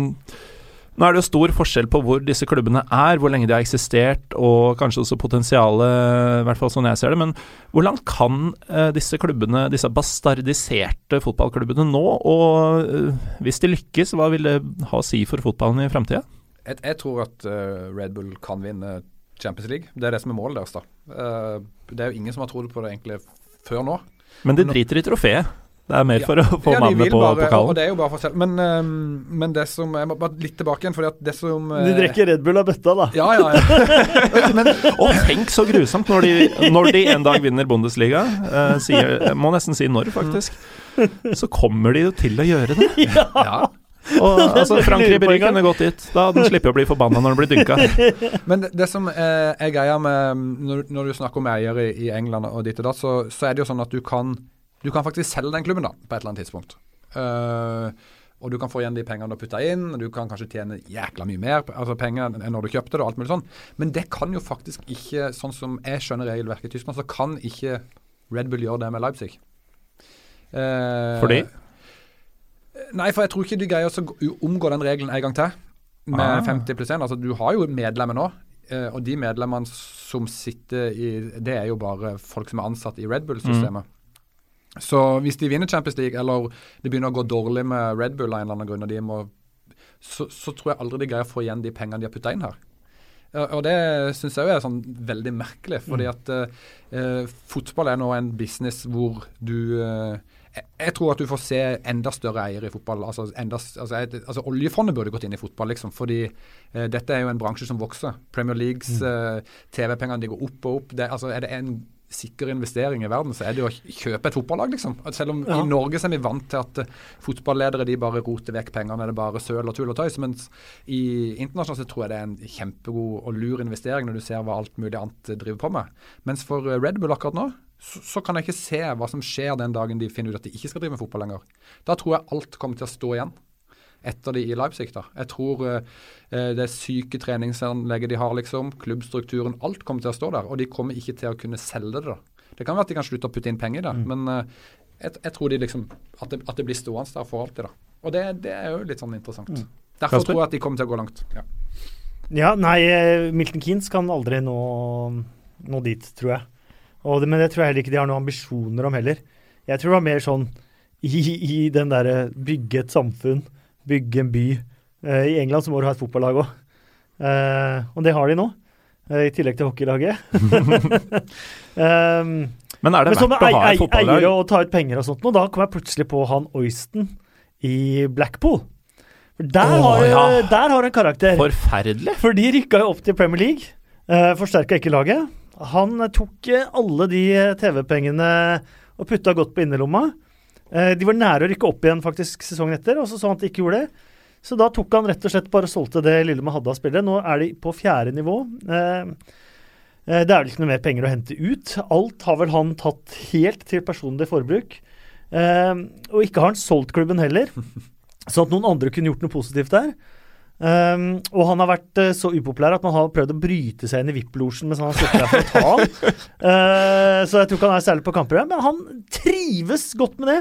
A: nå er det jo stor forskjell på hvor disse klubbene er, hvor lenge de har eksistert, og kanskje også potensialet, i hvert fall sånn jeg ser det. Men hvor langt kan eh, disse klubbene, disse bastardiserte fotballklubbene nå? Og eh, hvis de lykkes, hva vil det ha å si for fotballen i framtida?
C: Jeg, jeg tror at eh, Red Bull kan vinne Champions League. Det er det som er målet deres. da. Det er jo ingen som har trodd på det egentlig før nå.
A: Men de driter i trofeet. Det er mer
C: Ja.
A: for å få
C: Ja,
A: navnet på
C: bare, Og det er jo bare for selv. Men, um, men det som Jeg må bare litt tilbake igjen, fordi at det som uh,
B: De drikker Red Bull av bøtta, da.
C: Ja, ja, ja. men,
A: Og tenk så grusomt når de, når de en dag vinner Bundesliga. Uh, sier, jeg må nesten si når, faktisk. Så kommer de jo til å gjøre det.
C: ja.
A: Og altså, Frank Ribberi kunne gått dit. Da hadde han sluppet å bli forbanna når han blir dynka.
C: Men det, det som eh, er greia med når, når du snakker om eiere i, i England og ditt og datt, så, så er det jo sånn at du kan, du kan faktisk selge den klubben da, på et eller annet tidspunkt. Uh, og du kan få igjen de pengene du har putta inn, og du kan kanskje tjene jækla mye mer altså penger enn når du kjøpte det, og alt mulig sånn. Men det kan jo faktisk ikke, sånn som jeg skjønner regelverket i Tyskland, så kan ikke Red Bull gjøre det med Leipzig. Uh,
A: Fordi?
C: Nei, for jeg tror ikke de greier å omgå den regelen en gang til. Med
A: Ah.
C: 50 pluss 1. Altså, du har jo medlemmer nå. eh, og de medlemmene som sitter i Det er jo bare folk som er ansatt i Red Bull-systemet. Så hvis de vinner Champions League, eller det begynner å gå dårlig med Red Bull av en eller annen grunn, og de må, så, så tror jeg aldri de greier å få igjen de pengene de har putta inn her. Og det syns jeg jo er sånn veldig merkelig, fordi at eh, eh, fotball er nå en business hvor du eh, jeg, tror at du får se enda større eiere i fotball. Altså, enda, altså, altså Oljefondet burde gått inn i fotball, liksom, fordi eh, dette er jo en bransje som vokser. Premier Leagues eh, TV-pengene de går opp og opp. Det, altså, er det en sikker investering i verden, så er det jo å kjøpe et fotballag, liksom. At Selv om
B: Ja.
C: i Norge så er vi vant til at eh, fotballedere de bare roter vekk pengene, det er bare søl og tull og tøys. Mens i internasjonalt så tror jeg det er en kjempegod og lur investering når du ser hva alt mulig annet eh, driver på med. Mens for eh, Red Bull akkurat nå, så, så kan jeg ikke se hva som skjer den dagen de finner ut at de ikke skal drive med fotball lenger. Da tror jeg alt kommer til å stå igjen etter de i Leipzig. da. Jeg tror eh, eh, det syke treningsanlegget de har, liksom, klubbstrukturen, alt kommer til å stå der. Og de kommer ikke til å kunne selge det. da. Det kan være at de kan slutte å putte inn penger i det, men eh, jeg, jeg tror de liksom, at det, at det blir stående der for alltid. da. Og det, det er jo litt sånn interessant. Derfor
A: Kasper?
C: tror jeg at de kommer til å gå langt. Ja.
B: Ja, nei, Milton Keynes kan aldri nå, nå dit, tror jeg. Og det, men det tror jeg heller ikke de har noen ambisjoner om heller. Jeg tror det var mer sånn i, i den derre bygge et samfunn, bygge en by. Eh, I England så må du ha et fotballag òg. Eh, og det har de nå, eh, i tillegg til hockeylaget. um,
A: Men er det
B: men
A: verdt å ha et fotballag?
B: eiere og ta ut penger og sånt, og da kom jeg plutselig på han Oyston i Blackpool. For der,
A: oh,
B: har,
A: ja.
B: der har en karakter.
A: Forferdelig.
B: For de rykka jo opp til Premier League. Uh, Forsterka ikke laget. Han tok alle de TV-pengene og putta godt på innerlomma. Eh, de var nære å rykke opp igjen faktisk sesongen etter, og så sa han at de ikke gjorde det. Så da tok han rett og slett bare solgte det lille man hadde av spillet. Nå er de på fjerde nivå. Eh, eh, det er vel ikke noe mer penger å hente ut. Alt har vel han tatt helt til personlig forbruk. Og ikke har han solgt klubben heller, sånn at noen andre kunne gjort noe positivt der. Um, og han har vært uh, så upopulær at man har prøvd å bryte seg inn i VIP-losjen mens han har sittet der for å ta han. Uh, så jeg tror ikke han er særlig på kamper. Men han trives godt med det.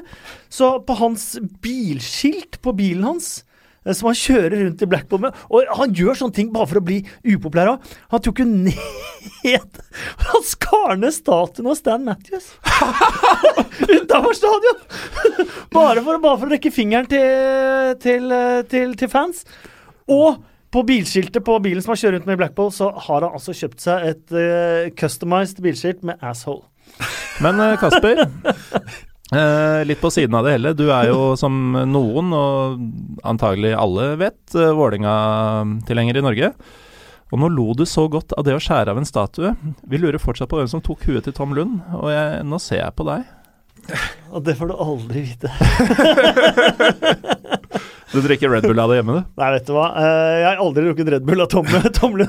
B: Så på hans bilskilt på bilen hans eh, som han kjører rundt i Blackpool med Og han gjør sånne ting bare for å bli upopulær òg. Han tok jo ned Han skar ned statuen av Stan Matthews utafor stadion! bare, for, bare for å rekke fingeren til, til, til, til fans. Og på bilskiltet på bilen som han kjører rundt med i Blackpool, så har han altså kjøpt seg et uh, customized bilskilt med 'asshole'.
A: Men eh, Kasper, eh, litt på siden av det hele. Du er jo som noen, og antagelig alle vet, uh, Vålerenga-tilhenger i Norge. Og nå lo du så godt av det å skjære av en statue. Vi lurer fortsatt på hvem som tok huet til Tom Lund, og jeg, nå ser jeg på deg.
B: Og det får du aldri vite.
A: Du drikker Red Bull av det hjemme, du?
B: Nei, vet du hva. Eh, jeg har aldri drukket Red Bull av Tomlund. Tom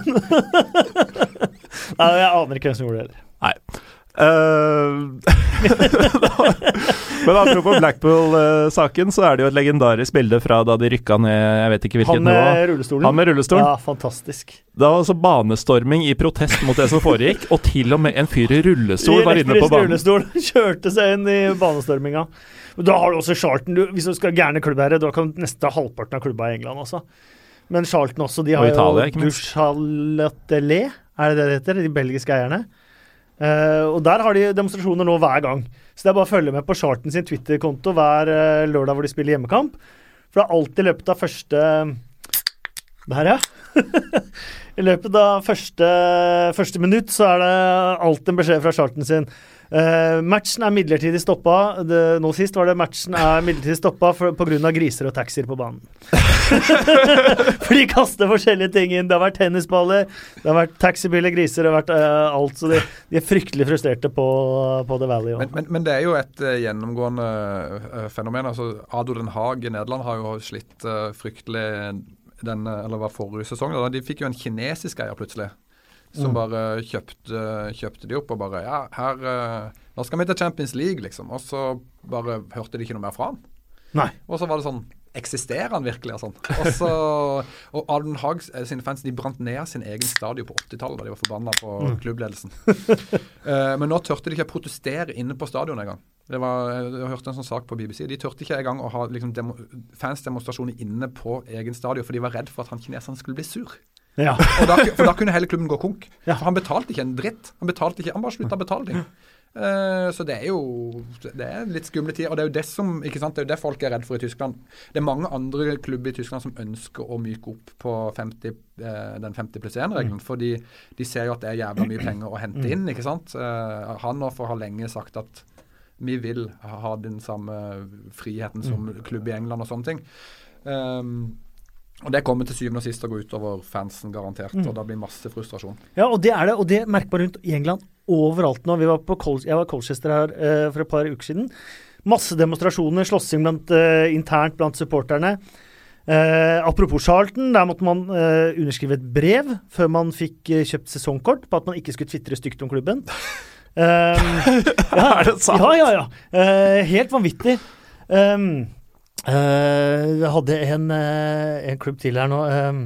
B: Nei, jeg aner ikke hvem som gjorde det heller.
A: Nei. Eh, Men apropos Blackpool-saken, så er det jo et legendarisk bilde fra da de rykka ned Jeg vet ikke hvilket
B: Han med
A: nivå.
B: rullestolen.
A: Han med rullestolen.
B: Ja, fantastisk.
A: Det var altså banestorming i protest mot det som foregikk, og til og med en fyr i rullestol var inne på banen.
B: rullestol. Kjørte seg inn i banestorminga. Da har du også Charlton. Du, hvis du skal gærne klubbeiere, da kan nesten halvparten av klubba i England også. Men Charlton også, de
A: Og
B: har
A: Italia, ikke
B: jo
A: minst.
B: Duchalatelet, er det det det heter? De belgiske eierne. Eh, og der har de demonstrasjoner nå hver gang. Så det er bare å følge med på Charten sin Twitter-konto hver uh, lørdag hvor de spiller hjemmekamp. For det er alltid i løpet av første Der, ja. I løpet av første, første minutt så er det alltid en beskjed fra Charten sin. Eh, matchen er midlertidig stoppa. Det, nå sist var det matchen er midlertidig stoppa pga. griser og taxier på banen. For de kaster forskjellige ting inn. Det har vært tennisballer, det har vært taxibiler, griser, det har vært uh, alt. Så de, de er fryktelig frustrerte på, på The Valley.
C: Men, men, men det er jo et uh, gjennomgående fenomen. altså Ado Den Haag i Nederland har jo slitt fryktelig den, eller var forrige sesong. De fikk jo en kinesisk eier plutselig. Som
B: Mm.
C: bare kjøpte, kjøpte de opp og bare Ja, her eh, Nå skal vi til Champions League, liksom. Og så bare hørte de ikke noe mer fra han.
B: Nei.
C: Og så var det sånn Eksisterer han virkelig? Og sånn. Og så, og Alden Haag eh, sine fans de brant ned sin egen stadion på 80-tallet da de var forbanna på
B: Mm.
C: klubbledelsen. uh, men nå tørte de ikke å protestere inne på stadionet engang. Det var, jeg hørte en sånn sak på BBC. De tørte ikke engang å ha liksom, demo, fansdemonstrasjoner inne på egen stadion, for de var redd for at han kineseren skulle bli sur.
B: Ja.
C: Og da, for da kunne hele klubben gå konk.
B: Ja.
C: For han betalte ikke en dritt. Han betalte ikke, han bare slutta å betale ting. Uh, så det er jo det er litt skumle tider. Og det er jo det som, ikke sant, det er jo det folk er redd for i Tyskland. Det er mange andre klubber i Tyskland som ønsker å myke opp på 50, uh, den 50 pluss 1-regelen. Fordi de ser jo at det er jævla mye penger å hente inn. ikke sant? Eh, Hannover har lenge sagt at vi vil ha den samme friheten som klubb i England og sånne ting. Um, og Det kommer til syvende og sist å gå utover fansen, garantert. Og da blir masse frustrasjon.
B: Ja, og det er det, og det merker man rundt i England overalt nå. Vi var på Col jeg var i Colchester her eh, for et par uker siden. Masse demonstrasjoner, slåssing blant, eh, internt blant supporterne. Eh, apropos Charlton, der måtte man eh, underskrive et brev før man fikk eh, kjøpt sesongkort på at man ikke skulle tvitre stygt om klubben. Um, ja,
A: Er det sant?
B: Ja, ja, ja. Helt vanvittig. Um, eh, jeg hadde en, eh, en klubb til her nå. Um,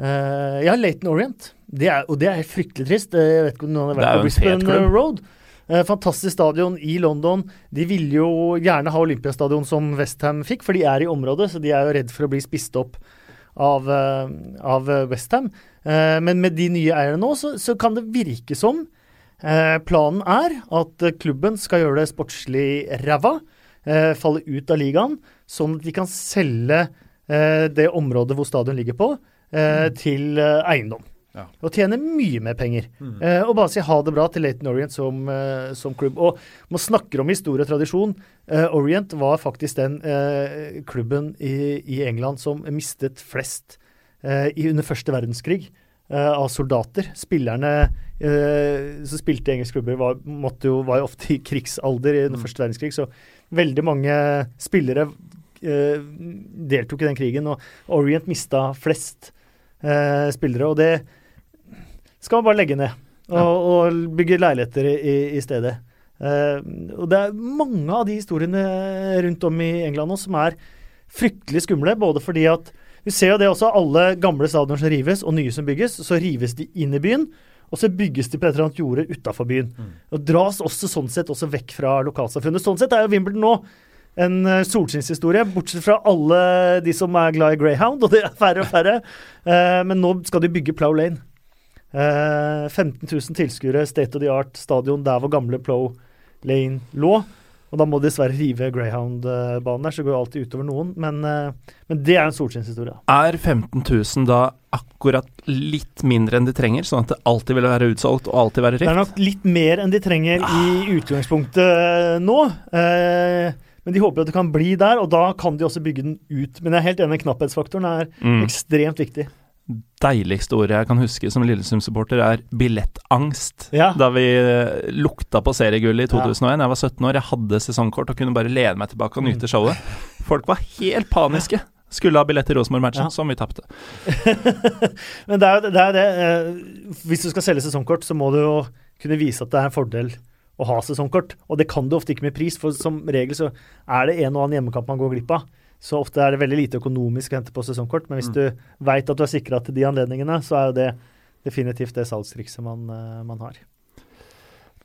B: eh, ja, Laton Orient. Det er, og det er fryktelig trist. Eh, Jeg vet ikke om noen har vært på Brisbane. Road. Eh, fantastisk stadion i London. De ville jo gjerne ha Olympiastadion som Westham fikk, for de er i området, så de er jo redd for å bli spist opp av, av Westham. men med de nye eierne nå, så, så kan det virke som Eh, planen er at eh, klubben skal gjøre det sportslig ræva, eh, falle ut av ligaen, sånn at de kan selge eh, det området hvor stadion ligger på, eh, til eh, eiendom.
C: Ja.
B: Og tjene mye mer penger. Eh, og bare si ha det bra til Laton Orient som, eh, som klubb. Og man snakker om historie og tradisjon. Eh, Orient var faktisk den eh, klubben i, i England som mistet flest eh, i under første verdenskrig eh, av soldater. Spillerne eh, som spilte i engelske klubber, var, måtte jo, var jo ofte i krigsalder i under første verdenskrig, så veldig mange spillere eh, deltok i den krigen, og Orient mista flest eh, spillere. Og det skal man bare legge ned, og, og bygge leiligheter i, i, stedet. Eh, og det er mange av de historiene rundt om i England nå som er fryktelig skumle, både fordi at vi ser jo det også, alle gamle stadioner som rives, og nye som bygges, så rives de inn i byen. Og så bygges de på et eller annet jorde utafor byen. Og dras også sånn sett også vekk fra lokalsamfunnet. Sånn sett er jo Wimbledon nå en eh, solskinnshistorie, bortsett fra alle de som er glad i Greyhound, og det er færre og færre. Eh, men nå skal de bygge Plow Lane. Eh, 15 000 tilskuere, state of the art stadion der hvor gamle Plow Lane lå. Og da må de dessverre rive Greyhound-banen der, så det går alltid utover noen. Men, eh, men det er en solskinnshistorie.
A: Er 15 000 da akkurat litt mindre enn de trenger, sånn at det alltid vil være utsolgt og alltid være
B: Det er nok litt mer enn de trenger i utgangspunktet eh, nå. Eh, men de håper at det kan bli der, og da kan de også bygge den ut. Men jeg er helt enig, knapphetsfaktoren er
A: Mm.
B: ekstremt viktig.
A: Deiligste ordet jeg kan huske som Lillesund-supporter, er billettangst.
B: Ja.
A: Da vi eh, lukta på seriegullet i
B: Ja.
A: 2001. Jeg var 17 år, jeg hadde sesongkort og kunne bare lene meg tilbake og
B: Mm.
A: nyte showet. Folk var helt paniske. Skulle ha billett til Rosenborg-matchen,
B: Ja.
A: som vi tapte.
B: Men det er jo det, er det eh, Hvis du skal selge sesongkort, så må du jo kunne vise at det er en fordel å ha sesongkort. Og det kan du ofte ikke med pris, for som regel så er det en og annen hjemmekamp man går glipp av. Så ofte er det veldig lite økonomisk å hente på sesongkort. Men hvis du veit at du er sikra til de anledningene, så er jo det definitivt det salgstrikset man, eh, man har.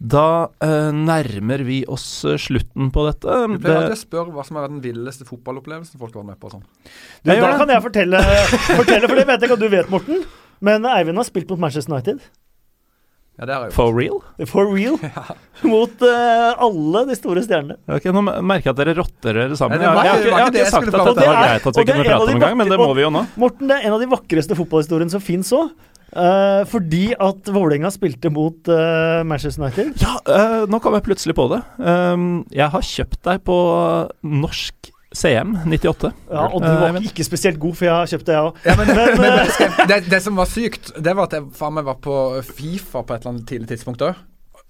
A: Da eh, nærmer vi oss eh, slutten på dette.
C: Du pleier alltid å spørre hva som er den villeste fotballopplevelsen folk har vært med på. Sånn.
B: Du, da
A: det.
B: kan jeg fortelle, fortelle, for det vet jeg ikke at du vet, Morten. Men Eivind har spilt mot Manchester United.
C: Ja, det har jeg gjort.
A: for real?
B: For real. Mot uh, alle de store stjernene.
A: Okay, Nå merker jeg at dere rotter dere sammen.
C: Nei, det
A: Jeg,
C: var
A: jeg,
C: ikke-
A: jeg, har
C: ikke
A: sagt at
C: det
A: dette var greit at vi
B: er
A: kunne prate om en gang, men det må vi jo nå.
B: Morten, det er en av de vakreste fotballhistoriene som fins òg. fordi at Vålerenga spilte mot uh, Manchester United.
A: Ja, eh, nå kom jeg plutselig på det. Um, jeg har kjøpt deg på norsk CM 98.
B: Ja, og du
A: Eh,
B: var ikke spesielt god, for jeg har kjøpt det, jeg òg.
C: Ja, men,
B: Men,
C: men,
B: eh,
C: det, det som var sykt, det var at jeg faen meg var på Fifa på et eller annet tidlig tidspunkt òg.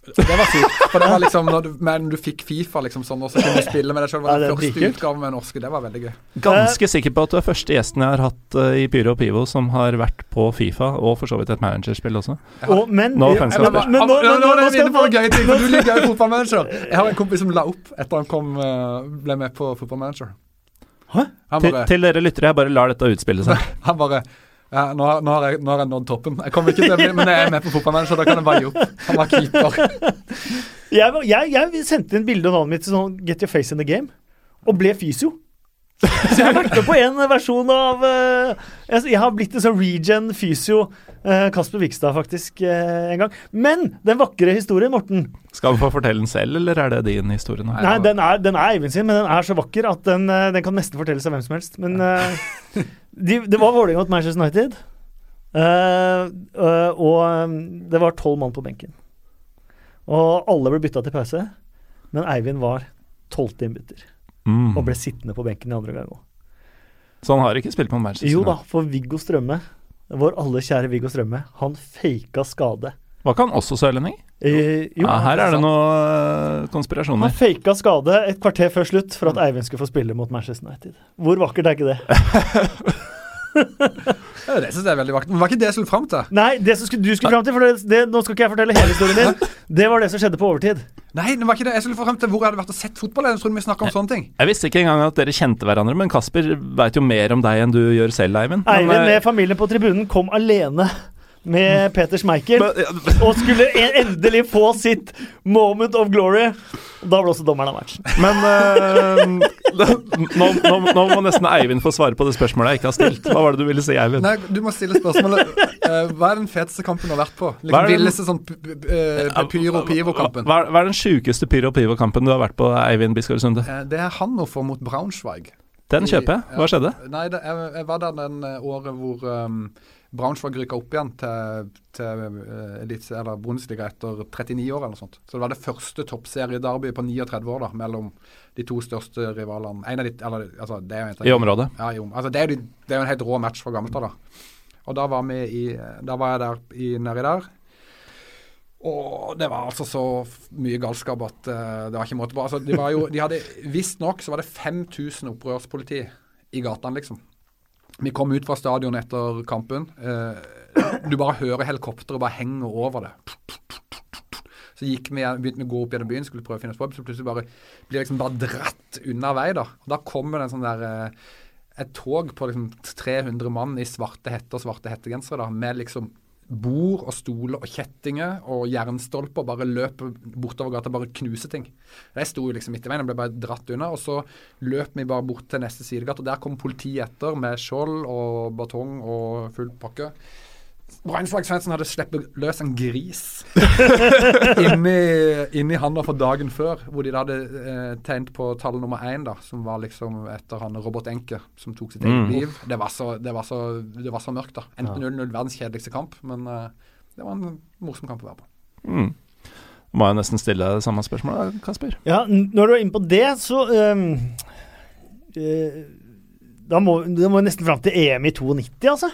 C: Det var sykt. For det var liksom når du, men du fikk Fifa liksom sånn, og så kunne du spille med deg sjøl. Det
B: Ja,
C: var
B: det
C: den første utgaven med norske. Det var veldig gøy.
A: Ganske sikker på at du er første gjesten jeg har hatt uh, i Pyro og Pivo som har vært på Fifa, og for så vidt et managerspill også.
B: Og, men,
A: Nå offensive
B: men, men, nå,
C: nå, nå, nå er vi
B: skal
C: inne på gøye ting, for du ligger jo fotballmanager. Jeg har en kompis som la opp etter han kom, uh, ble med på fotballmanager.
B: Hæ?
C: Bare,
A: Til, til dere lyttere, jeg bare lar dette utspille seg.
C: han bare ja, nå, nå, har jeg, nå har jeg nådd toppen. Jeg kommer ikke til bli, men jeg er med på fotballmanager, da kan jeg bare gi opp. Han var keeper.
B: Jeg, jeg, jeg sendte inn bilde av navnet mitt til sånn Get your face in the game, og ble fysio. Så jeg har vært med på en versjon av eh, jeg, har blitt en sånn regen fysio. eh, Kasper Vikstad, faktisk, eh, en gang. Men den vakre historien, Morten
A: Skal vi få fortelle den selv, eller er det din historie nå?
C: Nei.
B: Nei, den er, den er Eivind sin, men den er så vakker at den, den kan nesten fortelles av hvem som helst. Men de, det var Vålerenga mot Manchester United. og det var tolv mann på benken. Og alle ble bytta til pause, men Eivind var tolvte innbytter.
A: Mm.
B: Og ble sittende på benken i andre gang òg.
A: Så han har ikke spilt på Manchester
B: Jo da, for Viggo Strømme, vår alle kjære Viggo Strømme, han faka skade.
A: Var ikke han også sørlending?
B: Eh, jo,
A: Ja, her er det
C: noen
A: noe eh,
B: han
A: konspirasjoner.
B: faka skade et kvarter før slutt for at Eivind skulle få spille mot Manchester United. Hvor vakkert er ikke det?
C: Det synes jeg er veldig vakkert. Men var ikke det jeg skulle fram til?
B: Nei, det som du skulle fram til, for det, det, nå skal ikke jeg fortelle hele historien din, det var det som skjedde på overtid.
C: Nei, det var ikke det. Jeg skulle fram til hvor jeg hadde vært og sett fotball. Jeg vi om sånne ting.
A: Jeg visste ikke engang at dere kjente hverandre, men Kasper veit jo mer om deg enn du gjør selv, Eivind.
B: Eivind
A: eh,
B: med familien på tribunen kom alene med Peter Schmeichel. og skulle endelig få sitt moment of glory. Da også dommeren av matchen.
A: Men uh, da, nå, nå, nå må nesten Eivind få svare på det spørsmålet jeg ikke har stilt. Hva var det du ville si, Eivind?
C: Nei, du må stille spørsmålet uh, Hva er den feteste kampen du har vært på? Liksom
A: den-
C: Villeste sånn eh, pyro-pivo-kampen.
A: Hva, hva er den sjukeste pyro-pivo-kampen du har vært på, Eivind Biskår Sunde?
C: Det er Hannover mot Braunschweig.
A: Den kjøper jeg. Hva skjedde?
C: Nei, det, jeg, jeg var der den året hvor um, Braunschweig rykka opp igjen til, til uh, eller Bundesliga etter 39 år eller noe sånt. Så det var det første toppseriedarbyet på 39 år da, mellom de to største rivalene. En av de, eller, altså, det er jo en
A: I området?
C: Ja, i altså, det, er jo det er jo en helt rå match fra gammelt av. da. Og da var, i, da var jeg der i, nedi der. Og det var altså så mye galskap at uh, det var ikke måte på. Altså, de var jo, de hadde, Visstnok så var det 5000 opprørspoliti i gatene, liksom. Vi kom ut fra stadion etter kampen. Eh, du bare hører helikopteret bare henge over det. Så gikk vi, begynte vi å gå opp gjennom byen, skulle prøve å finne oss på, så plutselig bare blir liksom bare dratt unna vei. da. Og Da kommer det en sånn der eh, et tog på liksom 300 mann i svarte hetter og svarte hettegensere da, med liksom bord og stoler og kjettinger og jernstolper bare løper bortover gata bare knuser ting. Jeg sto jo liksom midt i veien og ble bare dratt unna. Og så løp vi bare bort til neste sidegate, og der kom politiet etter med skjold og batong og full pakke. Braunschweig-Svendsen hadde sluppet løs en gris inni, inni handa for dagen før, hvor de da hadde eh, tegnet på tall nummer én, da, som var liksom etter han Robert Enke, som tok sitt eget
A: Mm.
C: liv. Det var, så, det, var så, det var så mørkt, da. Enten 0-0, verdens kjedeligste kamp, men eh, det var en morsom kamp å være på.
A: Mm. Må jeg nesten stille deg det samme spørsmålet, Kasper?
B: Ja, når du er inne på det, så ehm, eh, Da må da må vi nesten fram til EM i 92, altså.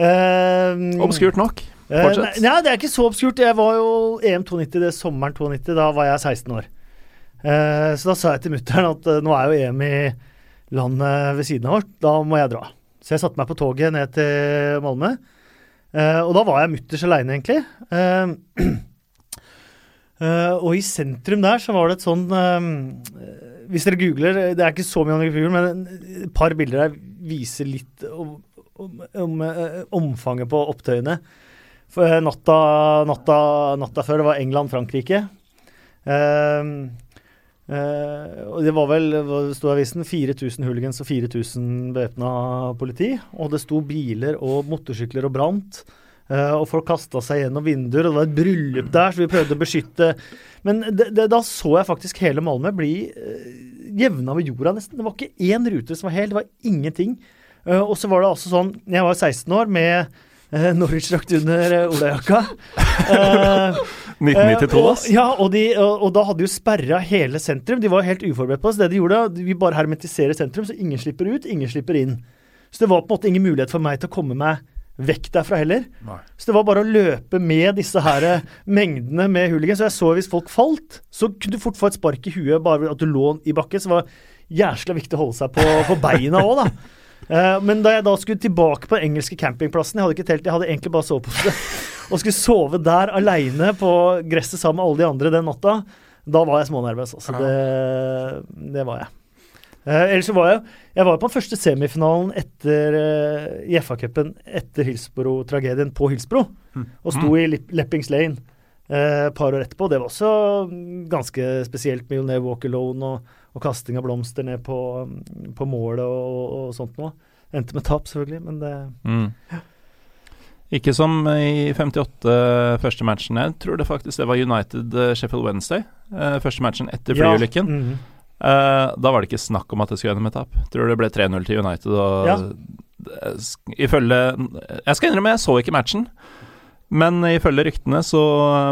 B: Ehm,
A: Obskurt nok.
B: eh,
A: Fortsett.
B: Nei, nei, det er ikke så obskurt. Jeg var jo EM 92 det sommeren 92. Da var jeg 16 år. Uh, så da sa jeg til mutter'n at eh, nå er jo EM i landet ved siden av vårt. da må jeg dra. Så jeg satte meg på toget ned til Malmö. Og da var jeg mutters aleine, egentlig. Og i sentrum der så var det et sånn Hvis dere googler, det er ikke så mye om det, men et par bilder der viser litt om, om, eh, omfanget på opptøyene. For eh, natta, natta, natta før, det var England-Frankrike. Eh, eh, og det var vel, hva sto i avisen, 4000 hooligans og 4000 bevæpna politi. Og det sto biler og motorsykler og brant. eh, og folk kasta seg gjennom vinduer, og det var et bryllup der, så vi prøvde å beskytte Men det, det, da så jeg faktisk hele Malmö bli uh, jevna med jorda, nesten. Det var ikke én rute som var hel, det var ingenting. Eh, og så var det altså sånn Jeg var 16 år med uh, Norwich-drakt under uh, olajakka. uh,
A: 1992, ass.
B: Uh, ja, og, de, og, og da hadde de jo sperra hele sentrum. De var helt uforberedt på oss. Det de gjorde, vi bare hermetiserer sentrum, så ingen slipper ut, ingen slipper inn. Så det var på en måte ingen mulighet for meg til å komme meg vekk derfra heller.
C: Nei.
B: Så det var bare å løpe med disse her eh, mengdene med hooligans. Så jeg så hvis folk falt, så kunne du fort få et spark i huet bare at du lå i bakken. Så det var jæsla viktig å holde seg på, på beina òg, da. Eh, men da jeg da skulle tilbake på den engelske campingplassen Jeg hadde ikke telt, jeg hadde egentlig bare sovepose. Og skulle sove der aleine på gresset sammen med alle de andre den natta. Da var jeg smånervøs. Altså. Det, det var jeg. Eh, ellers så var jeg Jeg var på den første semifinalen etter uh, i FA-cupen etter Hillsborough-tragedien på Hillsborough. Og sto i Lip Leppings Lane eh, et par år etterpå. Det var også mm, ganske spesielt. med Millionaire Walk Alone og, og kasting av blomster ned på, mm, på målet og, og sånt noe. Endte med tap, selvfølgelig, men det
A: Mm. Ikke som i 58 første matchen. Jeg tror det faktisk det var United eh, Sheffield Wednesday. eh, første matchen etter
B: Ja,
A: flyulykken.
B: mhm.
A: Eh, da var det ikke snakk om at det skulle ende med tap. Tror det ble 3-0 til United. Og
B: Ja.
A: ifølge Jeg skal innrømme, jeg så ikke matchen. Men ifølge ryktene så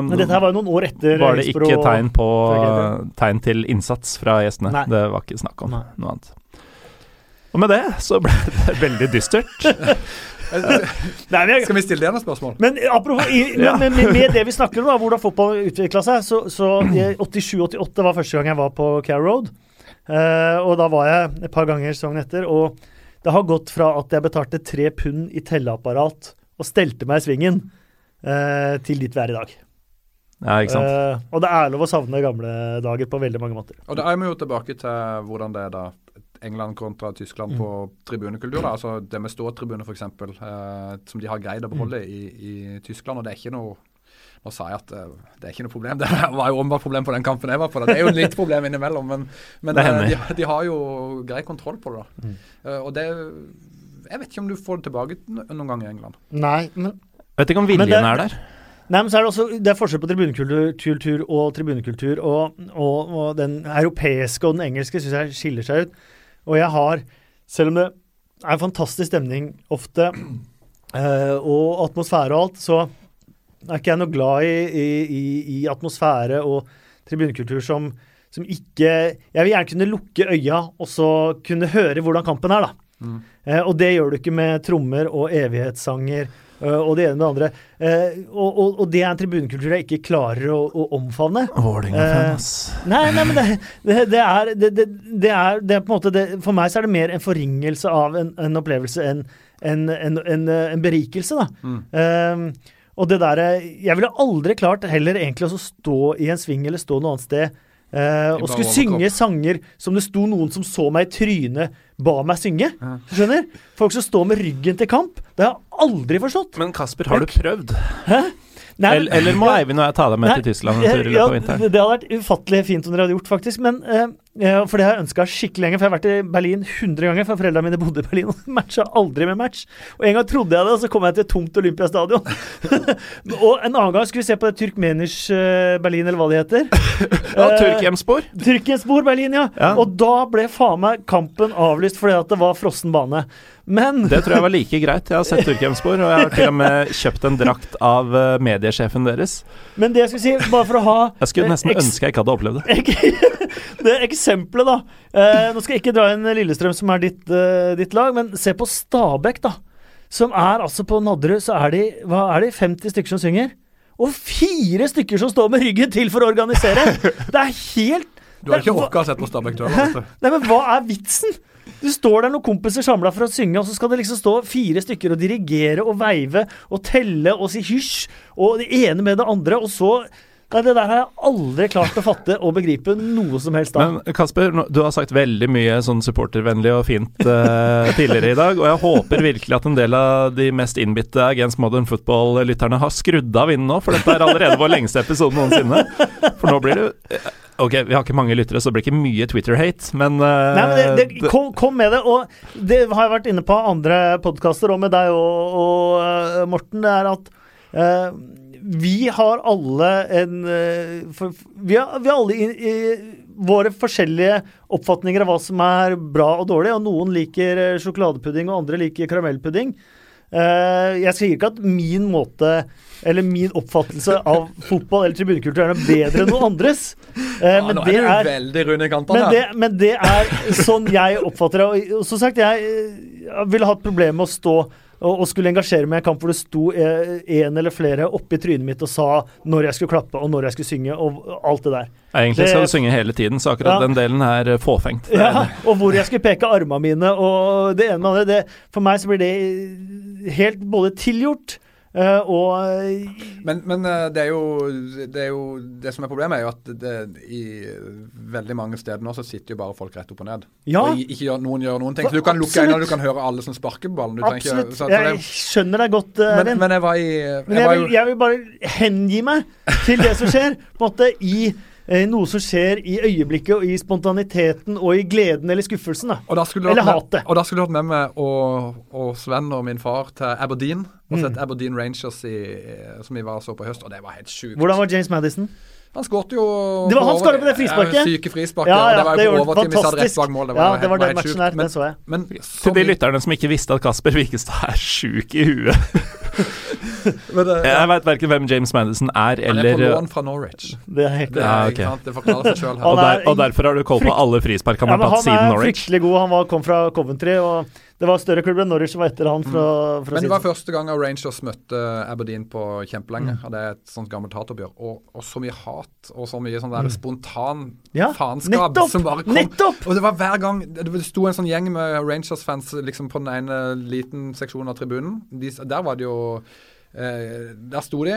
B: Men dette her var jo noen år etter
A: var det ikke tegn på tegn til innsats fra gjestene.
B: Nei.
A: Det var ikke snakk om
B: Nei.
A: noe annet. Og med det så ble det veldig dystert.
B: Nei, vi er,
C: Skal vi stille deg noen spørsmål?
B: Men apropos, i,
A: Ja.
B: men, men med det vi snakker om, da, hvordan fotball utvikla seg Så, så 87-88 var første gang jeg var på Care Road. Uh, og da var jeg et par ganger sesongen etter. Og det har gått fra at jeg betalte tre pund i telleapparat og stelte meg i svingen, til dit vi er i dag.
A: Ja, ikke sant.
B: Eh, og det er lov å savne gamle dager på veldig mange måter.
C: Og da er vi jo tilbake til hvordan det er da England kontra Tyskland på tribunekultur. Da. Altså det med ståtribune f.eks., eh, som de har greid å beholde i, i Tyskland. og det er ikke noe nå sa jeg at uh, det er ikke noe problem. Det var jo åpenbart problem på den kampen jeg var på. Da. Det er jo litt problem innimellom, men, men uh, de, de, har jo grei kontroll på det. da. Mm. Uh, og det Jeg vet ikke om du får det tilbake noen gang i England.
B: Nei, men
A: Vet ikke om viljen det, er der.
B: Nei, men så er Det også, det er forskjell på tribunekultur og tribunekultur. Og, og, og, den europeiske og den engelske syns jeg skiller seg ut. Og jeg har, selv om det er en fantastisk stemning ofte, og atmosfære og alt, så er ikke jeg noe glad i, i, i atmosfære og tribunekultur som, som, ikke Jeg vil gjerne kunne lukke øya og så kunne høre hvordan kampen er, da. Mm. Eh, og det gjør du ikke med trommer og evighetssanger og det ene med det andre. Eh, og, og, og, det er en tribunekultur jeg ikke klarer å, å omfavne.
A: Vålerenga-fan,
B: ass. Nei, nei, men det, det, det, er, det, er, det er på en måte For meg så er det mer en forringelse av en, en opplevelse enn en, en, en, berikelse, da. Mm. Uh, og det der, Jeg ville aldri klart heller egentlig å stå i en sving eller stå noe annet sted Uh, og skulle synge sanger som det sto noen som så meg i trynet, ba meg synge. Ja. Skjønner? Folk som står med ryggen til kamp. Det har jeg aldri forstått.
A: Men Kasper, har du prøvd? Hæ? Nei, eller, eller, må Eivind og jeg ta deg med nei, til Tyskland en tur i løpet av vinteren?
B: Det hadde vært ufattelig fint om dere hadde gjort, faktisk. Men uh, For det har jeg ønska skikkelig lenge. For jeg har vært i Berlin 100 ganger, for foreldrene mine bodde i Berlin og matcha aldri med match. Og en gang trodde jeg det, og så kom jeg til et tomt Olympiastadion. og en annen gang skulle vi se på det Turkmenisch uh, Berlin, eller hva det heter.
A: ja, Turkjemspor.
B: Turkjemspor Berlin, ja. ja. Og da ble faen meg kampen avlyst fordi at det var frossen bane. Men
A: Det tror jeg var like greit. Jeg har sett Turkjemspor, og jeg har til og med kjøpt en drakt av uh, mediesjefen deres.
B: Men det jeg skulle si, bare for å ha
A: Jeg skulle nesten ønske jeg ikke hadde opplevd det.
B: det eksempelet, da. Eh, nå skal jeg ikke dra inn Lillestrøm, som er ditt, uh, ditt lag, men se på Stabæk, da. Som er altså på Nadderud, så er de, hva er de 50 stykker som synger. Og fire stykker som står med ryggen til for å organisere! Det er helt
C: Du har ikke orka å sett på Stabæk, du
B: heller. Nei, men hva er vitsen? Du står der noen kompiser samla for å synge, og så skal det liksom stå fire stykker og dirigere og veive og telle og si hysj, og det ene med det andre, og så Nei, Det der har jeg aldri klart å fatte og begripe noe som helst
A: av. Men Kasper, du har sagt veldig mye sånn supportervennlig og fint uh, tidligere i dag, og jeg håper virkelig at en del av de mest innbitte Against Modern Football-lytterne har skrudd av innen nå, for dette er allerede vår lengste episode noensinne. For nå blir det Ok, vi har ikke mange lyttere, så det blir ikke mye Twitter-hate, men uh,
B: Nei, men det, det, kom, kom, med det. Og det har jeg vært inne på andre podkaster, og med deg og, og uh, Morten. Det er at uh, vi har alle en for, vi, har, vi, har, alle i, i, våre forskjellige oppfatninger av hva som er bra og dårlig. Og noen liker sjokoladepudding, og andre liker karamellpudding. jeg sier ikke at min måte eller min oppfattelse av fotball eller tribunekultur er noe bedre enn noen andres.
C: Eh, men, ja, det er, kantene,
B: men, det, men det er sånn jeg oppfatter det. Og, som sagt, jeg, jeg eh, ville hatt problemer med å stå og, skulle engasjere meg i en kamp hvor det sto eh, en eller flere oppi trynet mitt og sa når jeg skulle klappe og når jeg skulle synge, og alt det der.
A: Egentlig skal du synge hele tiden, så akkurat ja. den delen er eh, fåfengt.
B: Ja, og hvor jeg skulle peke armene mine og det ene med det For meg så blir det helt både tilgjort Uh, og
C: Men, men uh, det, er jo, det, er jo, det som er problemet, er jo at det, i veldig mange steder nå så sitter jo bare folk rett opp og ned.
B: Ja.
C: Og ikke gjør, noen gjør noen ting. Så du kan lukke øynene, du kan høre alle som sparker ballen.
B: Absolutt. Ikke, det, jeg skjønner deg godt,
C: uh, men, men, jeg var i
B: jeg, men jeg, vil, jeg vil bare hengi meg til det som skjer, på en måte i eh, noe som skjer i øyeblikket, og i spontaniteten, og i gleden eller skuffelsen. Da. eller hatet.
C: Og da skulle du hatt med meg og, og, Sven og min far til Aberdeen. Og sett mm. Aberdeen Rangers i, som vi var så på høst, og det var helt sjukt.
B: Hvordan var James Madison?
C: Han skåret jo
B: Det var han skåret på det frisparket!
C: Syke frisparket. Ja, ja, det var jo på overtid vi hadde rett bak mål.
B: Det var, ja, det var den matchen der. den så jeg.
A: Men, til de lytterne som ikke visste at Kasper Wikestad er sjuk i huet det, ja. Jeg veit verken hvem James Madison er, eller
C: Han er på lån fra Norwich.
B: Det er helt
C: det, er, okay. det forklarer seg sjøl.
A: Og, der, og, derfor har du koll på alle frispark han har tatt siden Norwich?
B: Han er fryktelig god. Han var, kom fra Coventry. og det var større klubb enn Norwich som var etter han. Fra,
C: mm. fra Men det var første gang Rangers møtte Aberdeen på kjempelenge. Mm. Det er et sånt gammelt hatoppgjør. Og, og, så mye hat og så mye sånn der mm. spontan ja, faenskap
B: nettopp,
C: som bare kom.
B: Nettopp!
C: Og det var hver gang Det sto en sånn gjeng med Rangers-fans liksom på den ene liten seksjonen av tribunen. De, der var det jo Eh, der sto de,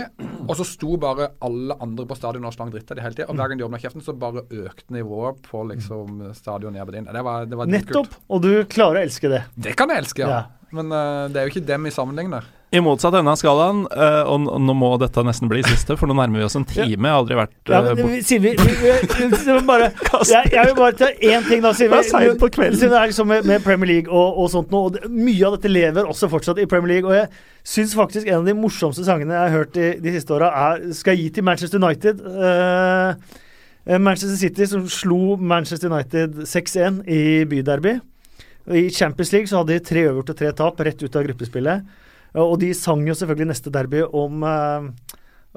C: og så sto bare alle andre på stadion og slang dritt av de hele tida. Og hver gang de åpna kjeften, så bare økte nivået på liksom stadion nede din. Det var, det var
B: Nettopp!
C: Kult.
B: Og du klarer å elske det.
C: Det kan jeg elske, ja.
B: Ja.
C: Men uh, det er jo ikke dem i sammenligner.
A: I motsatt ende av skalaen, eh, og nå må dette nesten bli siste, for nå nærmer vi oss en time. Jeg har aldri vært
B: Ja, men, vi- vi, vi, bare, jeg, jeg vil bare ta én ting, da.
A: Kvelden.
B: siden det er liksom med, med Premier League og, og sånt noe, Og det, mye av dette lever også fortsatt i Premier League. Og jeg syns faktisk en av de morsomste sangene jeg har hørt de, de siste åra, skal jeg gi til Manchester United. Uh, Manchester City som slo Manchester United 6-1 i byderby. I Champions League så hadde de tre øvert og tre tap rett ut av gruppespillet. Og de sang jo selvfølgelig neste derby om eh,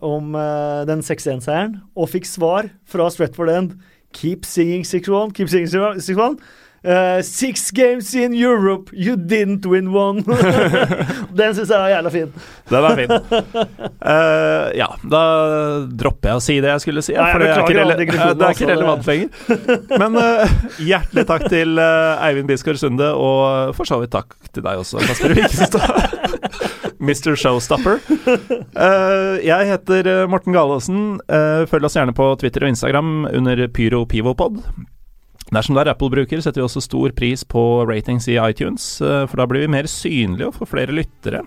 B: om eh, den 6-1-seieren, og fikk svar fra Stretford End. Keep singing 6-1, keep singing 6-1. Eh, six games in Europe, you didn't win one. den syns jeg var jævla fin.
A: Den er fin. Uh, ja, da dropper jeg å si det jeg skulle si.
B: Nei,
A: for det er, ikke rele det er ikke
B: altså,
A: relevant lenger. Men eh, hjertelig takk til Eivind Bisgaard Sunde, og for så vidt takk til deg også, Kasper Wikestad. Mr. Showstopper. Uh, jeg heter Morten Galaasen. Uh, følg oss gjerne på Twitter og Instagram under PyroPivopod. Dersom du er Apple-bruker, setter vi også stor pris på ratings i iTunes, eh, for da blir vi mer synlige og får flere lyttere.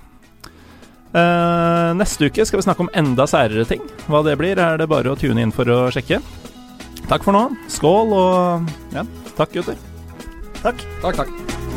A: Eh, neste uke skal vi snakke om enda særere ting. Hva det blir, er det bare å tune inn for å sjekke. Takk for nå. Skål og ja, takk, gutter.
B: Takk.
C: Takk, takk.